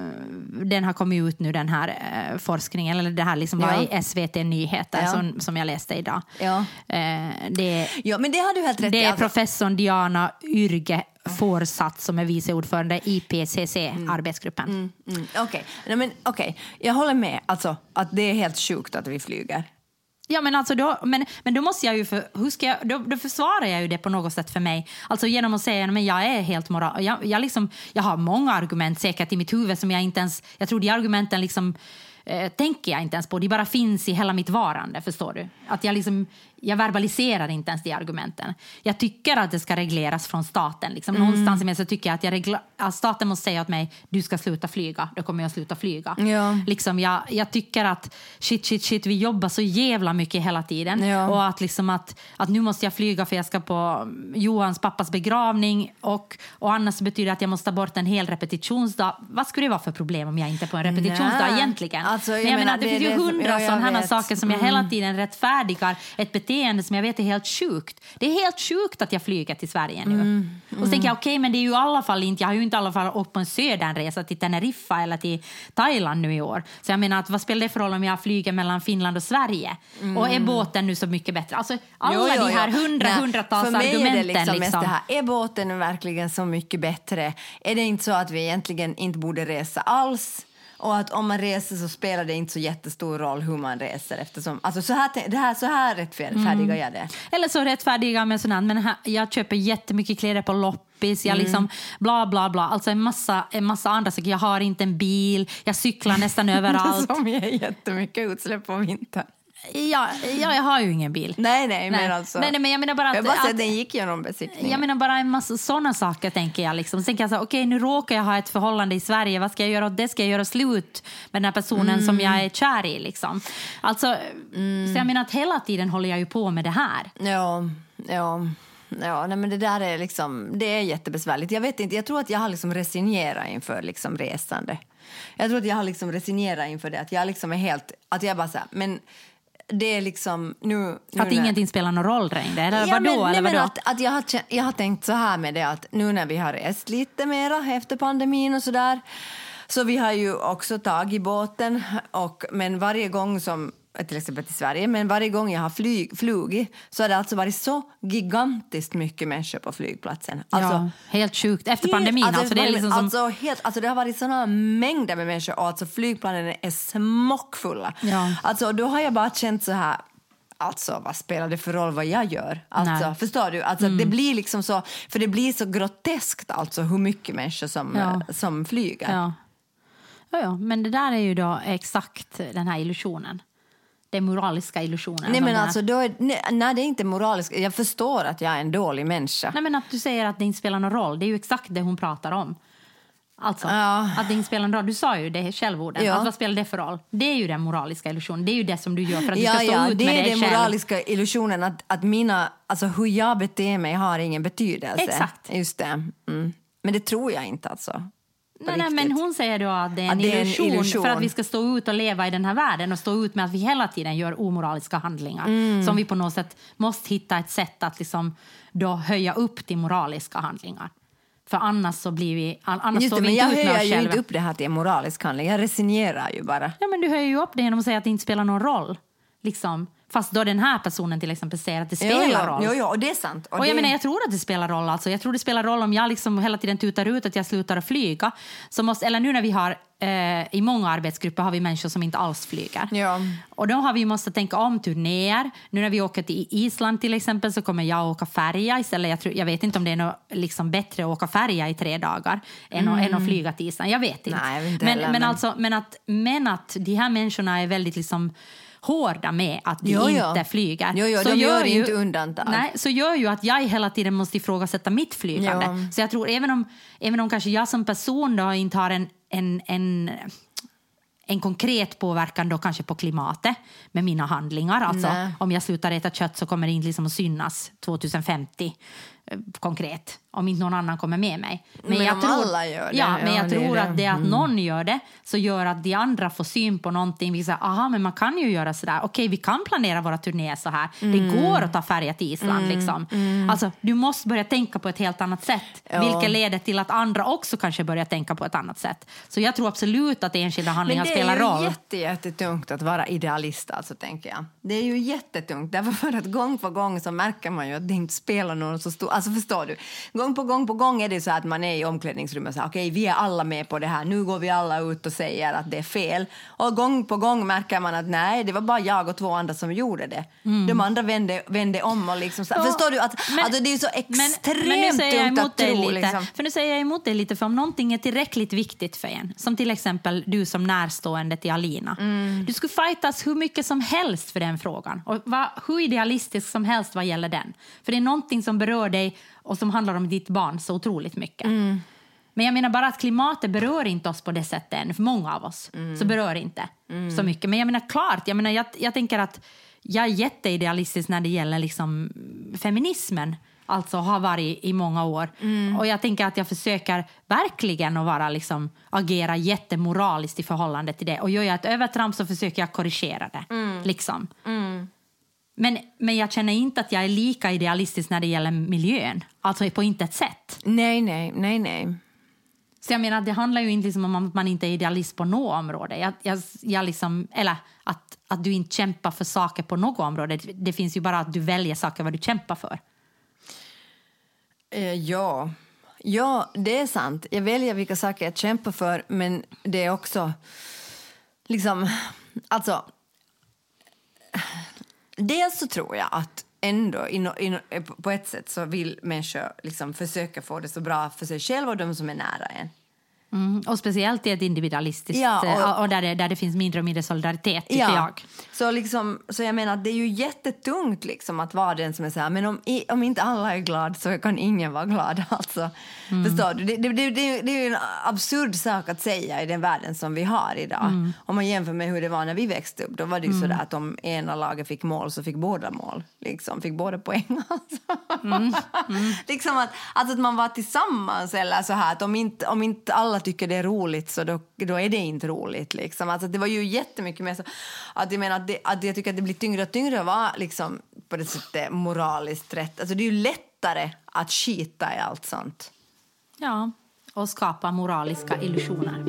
[SPEAKER 1] den har kommit ut nu den här eh, forskningen, eller det här liksom var
[SPEAKER 2] Ja.
[SPEAKER 1] i SVT Nyheter
[SPEAKER 2] Ja.
[SPEAKER 1] som, som jag läste idag.
[SPEAKER 2] Ja.
[SPEAKER 1] Eh, det,
[SPEAKER 2] ja, men det har du helt rätt
[SPEAKER 1] det är
[SPEAKER 2] alltså.
[SPEAKER 1] professorn Diana Yrge Forsat som är vice ordförande i IPCC-arbetsgruppen.
[SPEAKER 2] Mm, okej, Nej, men okej. Jag håller med alltså, att det är helt sjukt att vi flyger.
[SPEAKER 1] Ja, men, alltså då, men, men då måste jag ju... För, hur ska jag, då, då försvarar jag ju det på något sätt för mig. Alltså genom att säga att jag är helt moral... Jag, jag, liksom, jag har många argument säkert i mitt huvud som jag inte ens... Jag tror de argumenten liksom... Eh, tänker jag inte ens på. De bara finns i hela mitt varande, förstår du? Att jag liksom... Jag verbaliserar inte ens de argumenten. Jag tycker att det ska regleras från staten. Liksom.
[SPEAKER 2] Mm.
[SPEAKER 1] Någonstans i mig så tycker jag att, jag regla, att staten måste säga åt mig du ska sluta flyga, då kommer jag sluta flyga.
[SPEAKER 2] Ja.
[SPEAKER 1] Liksom jag, jag tycker att shit, shit, shit, vi jobbar så jävla mycket hela tiden.
[SPEAKER 2] Ja.
[SPEAKER 1] Och att, liksom att, att nu måste jag flyga för jag ska på Johans pappas begravning och, och annars betyder det att jag måste bort en hel repetitionsdag. Vad skulle det vara för problem om jag inte är på en repetitionsdag
[SPEAKER 2] Nej.
[SPEAKER 1] egentligen?
[SPEAKER 2] Alltså, jag
[SPEAKER 1] Men jag
[SPEAKER 2] menar,
[SPEAKER 1] det,
[SPEAKER 2] det
[SPEAKER 1] finns ju hundra
[SPEAKER 2] ja,
[SPEAKER 1] sådana.
[SPEAKER 2] Mm.
[SPEAKER 1] saker som jag hela tiden rättfärdigar ett beteende som jag vet är helt sjukt. Det är helt sjukt att jag flyger till Sverige nu.
[SPEAKER 2] Mm.
[SPEAKER 1] Och så tänker jag, okej, men det är ju i alla fall inte, jag har ju inte i alla fall åkt på en södernresa till Teneriffa eller till Thailand nu i år. Så jag menar, att, vad spelar det för roll om jag flyger mellan Finland och Sverige? Och är båten nu så mycket bättre? Alltså, alla
[SPEAKER 2] Mm. Jo, jo,
[SPEAKER 1] de här hundra,
[SPEAKER 2] Nej,
[SPEAKER 1] hundratals
[SPEAKER 2] För mig
[SPEAKER 1] argumenten.
[SPEAKER 2] är det liksom, mest
[SPEAKER 1] liksom.
[SPEAKER 2] det här, är båten verkligen så mycket bättre? Är det inte så att vi egentligen inte borde resa alls? Och att om man reser så spelar det inte så jättestor roll hur man reser eftersom, alltså så här, det här, så här rättfärdigar
[SPEAKER 1] Mm.
[SPEAKER 2] jag det.
[SPEAKER 1] Eller så rättfärdiga med sånt här, men här, jag köper jättemycket kläder på loppis, jag liksom bla bla bla, alltså en massa, en massa andra saker. Jag har inte en bil, jag cyklar nästan överallt.
[SPEAKER 2] Som ger jättemycket utsläpp på vintern.
[SPEAKER 1] Ja, ja, jag har ju ingen bil.
[SPEAKER 2] Nej, nej, men alltså.
[SPEAKER 1] nej, nej, men jag menar bara att,
[SPEAKER 2] jag bara
[SPEAKER 1] att
[SPEAKER 2] att den gick genom besiktningen.
[SPEAKER 1] jag menar bara en massa sådana saker tänker jag. Liksom. Så tänker jag här, okej nu råkar jag ha ett förhållande i Sverige, vad ska jag göra åt det? Ska jag göra slut med den här personen som jag är kär i? Liksom? Alltså, Så jag menar att hela tiden håller jag ju på med det här.
[SPEAKER 2] Ja, ja. Ja, nej, men det där är liksom, det är jättebesvärligt. Jag vet inte, jag tror att jag har liksom resignerat inför liksom resande. Jag tror att jag har liksom resignerat inför det, att jag liksom är helt, att jag bara så här, men det är liksom nu... nu
[SPEAKER 1] Att ingenting spelar någon roll längre? Eller
[SPEAKER 2] Ja,
[SPEAKER 1] vadå?
[SPEAKER 2] men,
[SPEAKER 1] eller vadå?
[SPEAKER 2] att, att jag, har, jag har tänkt så här med det att nu när vi har rest lite mera efter pandemin och så där så vi har ju också tagit båten och men varje gång som till exempel till Sverige, men varje gång jag har flyg, flugit så har det alltså varit så gigantiskt mycket människor på flygplatsen. Alltså,
[SPEAKER 1] ja, helt sjukt. Efter pandemin. Alltså, det, är liksom som,
[SPEAKER 2] alltså, helt, alltså det har varit såna mängder med människor och alltså flygplanen är smockfulla.
[SPEAKER 1] Ja.
[SPEAKER 2] Alltså, då har jag bara känt så här, alltså vad spelar det för roll vad jag gör? Alltså,
[SPEAKER 1] Nej. Mm.
[SPEAKER 2] förstår du? Alltså, Det blir liksom så, för det blir så groteskt alltså hur mycket människor som,
[SPEAKER 1] Ja.
[SPEAKER 2] eh, som flyger.
[SPEAKER 1] ja. Ja, ja, men det där är ju då exakt den här illusionen. Den moraliska illusionen.
[SPEAKER 2] Nej men
[SPEAKER 1] den
[SPEAKER 2] alltså, då är, nej, nej, det är inte moraliskt. Jag förstår att jag är en dålig människa.
[SPEAKER 1] Nej, men att du säger att det inte spelar någon roll, det är ju exakt det hon pratar om. Alltså,
[SPEAKER 2] Ja.
[SPEAKER 1] att det inte spelar någon roll. Du sa ju det självorden.
[SPEAKER 2] Ja.
[SPEAKER 1] Att vad spelar det för roll? Det är ju den moraliska illusionen. Det är ju det som du gör för att
[SPEAKER 2] Ja,
[SPEAKER 1] du ska stå
[SPEAKER 2] ja,
[SPEAKER 1] ut
[SPEAKER 2] det
[SPEAKER 1] med
[SPEAKER 2] är
[SPEAKER 1] dig
[SPEAKER 2] den
[SPEAKER 1] själv.
[SPEAKER 2] moraliska illusionen att, att mina, alltså hur jag beter mig har ingen betydelse.
[SPEAKER 1] Exakt.
[SPEAKER 2] Just det. Mm. Men det tror jag inte alltså.
[SPEAKER 1] Nej, nej, men hon säger då att det är en,
[SPEAKER 2] det är en
[SPEAKER 1] illusion,
[SPEAKER 2] illusion.
[SPEAKER 1] för att vi ska stå ut och leva i den här världen och stå ut med att vi hela tiden gör omoraliska handlingar.
[SPEAKER 2] Mm.
[SPEAKER 1] Som vi på något sätt måste hitta ett sätt att liksom då höja upp till moraliska handlingar. För annars så blir vi, annars
[SPEAKER 2] Just
[SPEAKER 1] står
[SPEAKER 2] det,
[SPEAKER 1] vi inte
[SPEAKER 2] jag
[SPEAKER 1] ut med
[SPEAKER 2] höjer ju inte upp det här till en moralisk handling. Jag resignerar ju bara.
[SPEAKER 1] Ja, men du höjer ju upp det genom att säga att det inte spelar någon roll. Liksom. Fast då den här personen till exempel säger att det spelar
[SPEAKER 2] jo,
[SPEAKER 1] roll.
[SPEAKER 2] Jo, och det är sant.
[SPEAKER 1] Och
[SPEAKER 2] det...
[SPEAKER 1] jag, menar, jag tror att det spelar roll. Alltså. Jag tror det spelar roll om jag liksom hela tiden tutar ut att jag slutar att flyga. Så måste, eller nu när vi har, eh, i många arbetsgrupper har vi människor som inte alls flyger.
[SPEAKER 2] Ja.
[SPEAKER 1] Och då har vi måste tänka om turnéer. Nu när vi åker till Island till exempel så kommer jag åka färja istället. Jag, tror, jag vet inte om det är något, liksom bättre att åka färja i tre dagar än, att, än att flyga till Island. Jag vet inte.
[SPEAKER 2] Nej, jag vet inte
[SPEAKER 1] men,
[SPEAKER 2] heller,
[SPEAKER 1] men,
[SPEAKER 2] men-
[SPEAKER 1] Alltså, men, att, men att de här människorna är väldigt liksom hårda med att de
[SPEAKER 2] Jo, jo.
[SPEAKER 1] inte flyger.
[SPEAKER 2] Jo, jo, de gör inte undantag.
[SPEAKER 1] Nej, så gör ju att jag hela tiden måste ifrågasätta mitt flygande.
[SPEAKER 2] Ja.
[SPEAKER 1] Så jag tror även om, även om kanske jag som person då inte har en, en, en en konkret påverkan då kanske på klimatet med mina handlingar. Alltså,
[SPEAKER 2] Nej.
[SPEAKER 1] om jag slutar äta kött så kommer det inte liksom att synas 2050 eh, konkret. om inte någon annan kommer med mig.
[SPEAKER 2] Men om alla gör det,
[SPEAKER 1] Ja, men
[SPEAKER 2] ja,
[SPEAKER 1] jag
[SPEAKER 2] är
[SPEAKER 1] tror
[SPEAKER 2] det. Mm.
[SPEAKER 1] att det att någon gör det så gör att de andra får syn på någonting. Vi säger, aha, men man kan ju göra sådär. Okej, vi kan planera våra turnéer så här.
[SPEAKER 2] Mm.
[SPEAKER 1] Det går att ta färja till Island. Liksom. Alltså, du måste börja tänka på ett helt annat sätt.
[SPEAKER 2] Ja.
[SPEAKER 1] Vilket leder till att andra också kanske börjar tänka på ett annat sätt. Så jag tror absolut att enskilda handlingar
[SPEAKER 2] Men det
[SPEAKER 1] spelar
[SPEAKER 2] är ju
[SPEAKER 1] roll.
[SPEAKER 2] jätte, jättetungt att vara idealist, alltså, tänker jag. Det är ju jättetungt, därför för att gång på gång så märker man ju att det inte spelar någon så stor... Alltså förstår du? Gång på gång på gång är det så att man är i omklädningsrummet och säger okej, vi är alla med på det här, nu går vi alla ut och säger att det är fel. Och gång på gång märker man att nej, det var bara jag och två andra som gjorde det. De andra vände, vände om och liksom... Så,
[SPEAKER 1] Mm. Ja,
[SPEAKER 2] förstår du? Att,
[SPEAKER 1] men-
[SPEAKER 2] alltså, det är så
[SPEAKER 1] Men,
[SPEAKER 2] extremt
[SPEAKER 1] men nu säger jag
[SPEAKER 2] tungt
[SPEAKER 1] emot
[SPEAKER 2] att tro.
[SPEAKER 1] lite.
[SPEAKER 2] Liksom.
[SPEAKER 1] För nu säger jag emot dig lite, för om någonting är tillräckligt viktigt för en, som till exempel du som närstående till Alina,
[SPEAKER 2] Mm.
[SPEAKER 1] du skulle fightas hur mycket som helst för den frågan och vara hur idealistisk som helst vad gäller den. För det är någonting som berör dig och som handlar om ditt barn så otroligt mycket.
[SPEAKER 2] Mm.
[SPEAKER 1] Men jag menar bara att klimatet berör inte oss på det sättet än, för många av oss
[SPEAKER 2] Mm.
[SPEAKER 1] så berör inte så mycket. Men jag menar klart, jag, menar, jag, jag tänker att jag är jätteidealistisk när det gäller liksom feminismen. Alltså har varit i många år. Och jag tänker att jag försöker verkligen att vara liksom, agera jättemoraliskt i förhållande till det. Och gör jag ett övertramp så försöker jag korrigera det. Liksom. Men, men jag känner inte att jag är lika idealistisk när det gäller miljön. Alltså på intet sätt.
[SPEAKER 2] Nej, nej, nej, nej.
[SPEAKER 1] Så jag menar, det handlar ju inte liksom om att man inte är idealist på något område. Jag, jag, jag liksom, eller att, att du inte kämpar för saker på något område. Det, finns ju bara att du väljer saker vad du kämpar för.
[SPEAKER 2] Eh, ja. ja, det är sant. Jag väljer vilka saker jag kämpar för, men det är också... liksom... Alltså... Dels så tror jag att ändå in, in, eh, på ett sätt så vill människor liksom försöka få det så bra för sig själva och de som är nära en.
[SPEAKER 1] Mm. Och speciellt i ett individualistiskt,
[SPEAKER 2] Ja, och-
[SPEAKER 1] och, och där, det, där det finns mindre och mindre solidaritet, tycker jag.
[SPEAKER 2] Så, liksom, så jag menar att det är ju jättetungt liksom att vara den som är så här, men om, om inte alla är glad så kan ingen vara glad. Alltså,
[SPEAKER 1] Mm.
[SPEAKER 2] Förstår du? Det, det, det, det, är ju en absurd sak att säga i den världen som vi har idag.
[SPEAKER 1] Mm.
[SPEAKER 2] Om man jämför med hur det var när vi växte upp, då var det ju så där att om ena laget fick mål så fick båda mål. Liksom, fick båda poäng. Alltså.
[SPEAKER 1] Mm.
[SPEAKER 2] liksom att, alltså att man var tillsammans eller så här, att om inte, om inte alla tycker det är roligt så då, då är det inte roligt. Liksom. Alltså, det var ju jättemycket mer så att jag menar att, det, att jag tycker att det blir tyngre och tyngre att vara liksom, på det sättet moraliskt rätt. Alltså, det är ju lättare att skita i allt sånt.
[SPEAKER 1] Ja, och skapa moraliska illusioner.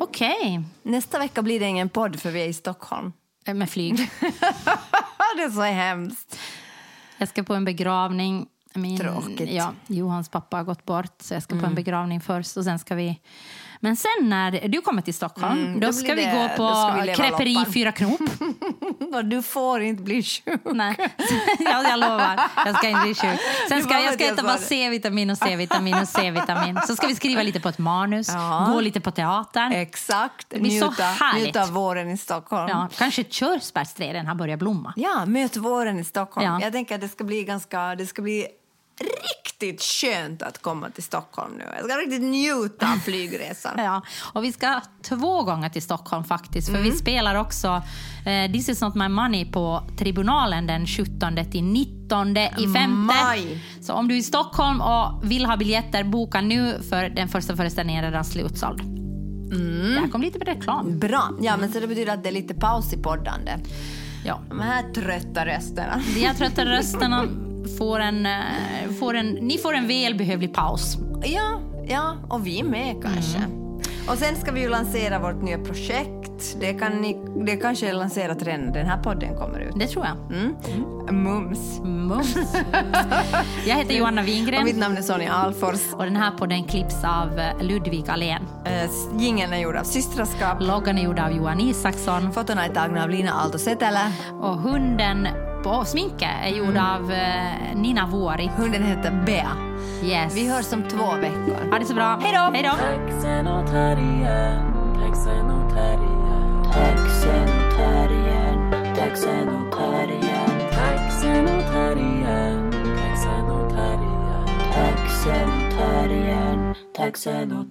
[SPEAKER 1] Okej,
[SPEAKER 2] Nästa vecka blir det ingen podd för vi är i Stockholm.
[SPEAKER 1] eh, med flyg.
[SPEAKER 2] det är så hemskt.
[SPEAKER 1] Jag ska på en begravning. Min,
[SPEAKER 2] Tråkigt. Mm.
[SPEAKER 1] Ja, Johans pappa har gått bort, så jag ska på en begravning först. Och sen ska vi... Men sen när du kommer till Stockholm,
[SPEAKER 2] Mm,
[SPEAKER 1] då,
[SPEAKER 2] då
[SPEAKER 1] ska
[SPEAKER 2] blir
[SPEAKER 1] vi
[SPEAKER 2] det-
[SPEAKER 1] gå på
[SPEAKER 2] vi
[SPEAKER 1] Creperi. Fyra Knop.
[SPEAKER 2] Du får inte bli sjuk.
[SPEAKER 1] Nej, jag, jag lovar. Jag ska inte bli sjuk. Sen
[SPEAKER 2] Det
[SPEAKER 1] ska jag ska
[SPEAKER 2] det
[SPEAKER 1] äta bara. C-vitamin och C-vitamin och C-vitamin. Så ska vi skriva lite på ett manus,
[SPEAKER 2] Ja.
[SPEAKER 1] gå lite på teatern.
[SPEAKER 2] Exakt.
[SPEAKER 1] blir så
[SPEAKER 2] Njuta,
[SPEAKER 1] härligt.
[SPEAKER 2] njuta av våren i Stockholm.
[SPEAKER 1] Ja, kanske körsbärsträden har börjat blomma.
[SPEAKER 2] Ja, möt våren i Stockholm.
[SPEAKER 1] Ja.
[SPEAKER 2] Jag tänker att det ska bli ganska, det ska bli riktigt skönt att komma till Stockholm nu. Jag ska riktigt njuta av flygresan.
[SPEAKER 1] Ja, och vi ska två gånger till Stockholm faktiskt. För vi
[SPEAKER 2] Mm.
[SPEAKER 1] spelar också eh, This is not my money på Tribunalen den 17 till 19 i femte.
[SPEAKER 2] Maj.
[SPEAKER 1] Så om du är i Stockholm och vill ha biljetter, boka nu för den första föreställningen är redan slutsåld.
[SPEAKER 2] Mm.
[SPEAKER 1] Det här kom lite reklam.
[SPEAKER 2] Bra. Ja, men så det betyder att det är lite paus i poddande.
[SPEAKER 1] Ja.
[SPEAKER 2] De här trötta rösterna.
[SPEAKER 1] De här trötta rösterna får en, eh, får en, ni får en välbehövlig paus.
[SPEAKER 2] Ja, ja, och vi med kanske. Och sen ska vi ju lansera vårt nya projekt. Det, kan ni, det kanske är lanserat redan när den här podden kommer ut.
[SPEAKER 1] Det tror jag.
[SPEAKER 2] Mm. Mums.
[SPEAKER 1] Mums. Jag heter Johanna
[SPEAKER 2] Och
[SPEAKER 1] Wingren
[SPEAKER 2] mitt namn är Sonja Alfors.
[SPEAKER 1] och den här podden klipps av eh, Ludvig Alén.
[SPEAKER 2] Eh, Jingeln är gjord av Systraskap.
[SPEAKER 1] Loggan är gjord av Johan Isaksson
[SPEAKER 2] Fotona är tagna av Lina Aalto
[SPEAKER 1] och hunden på sminket är gjord av eh, Nina Vuori.
[SPEAKER 2] Hunden heter Bea.
[SPEAKER 1] Yes.
[SPEAKER 2] Vi hörs om två veckor.
[SPEAKER 1] Ha det så bra.
[SPEAKER 2] Hej då!
[SPEAKER 1] Hej då.
[SPEAKER 3] Taxen och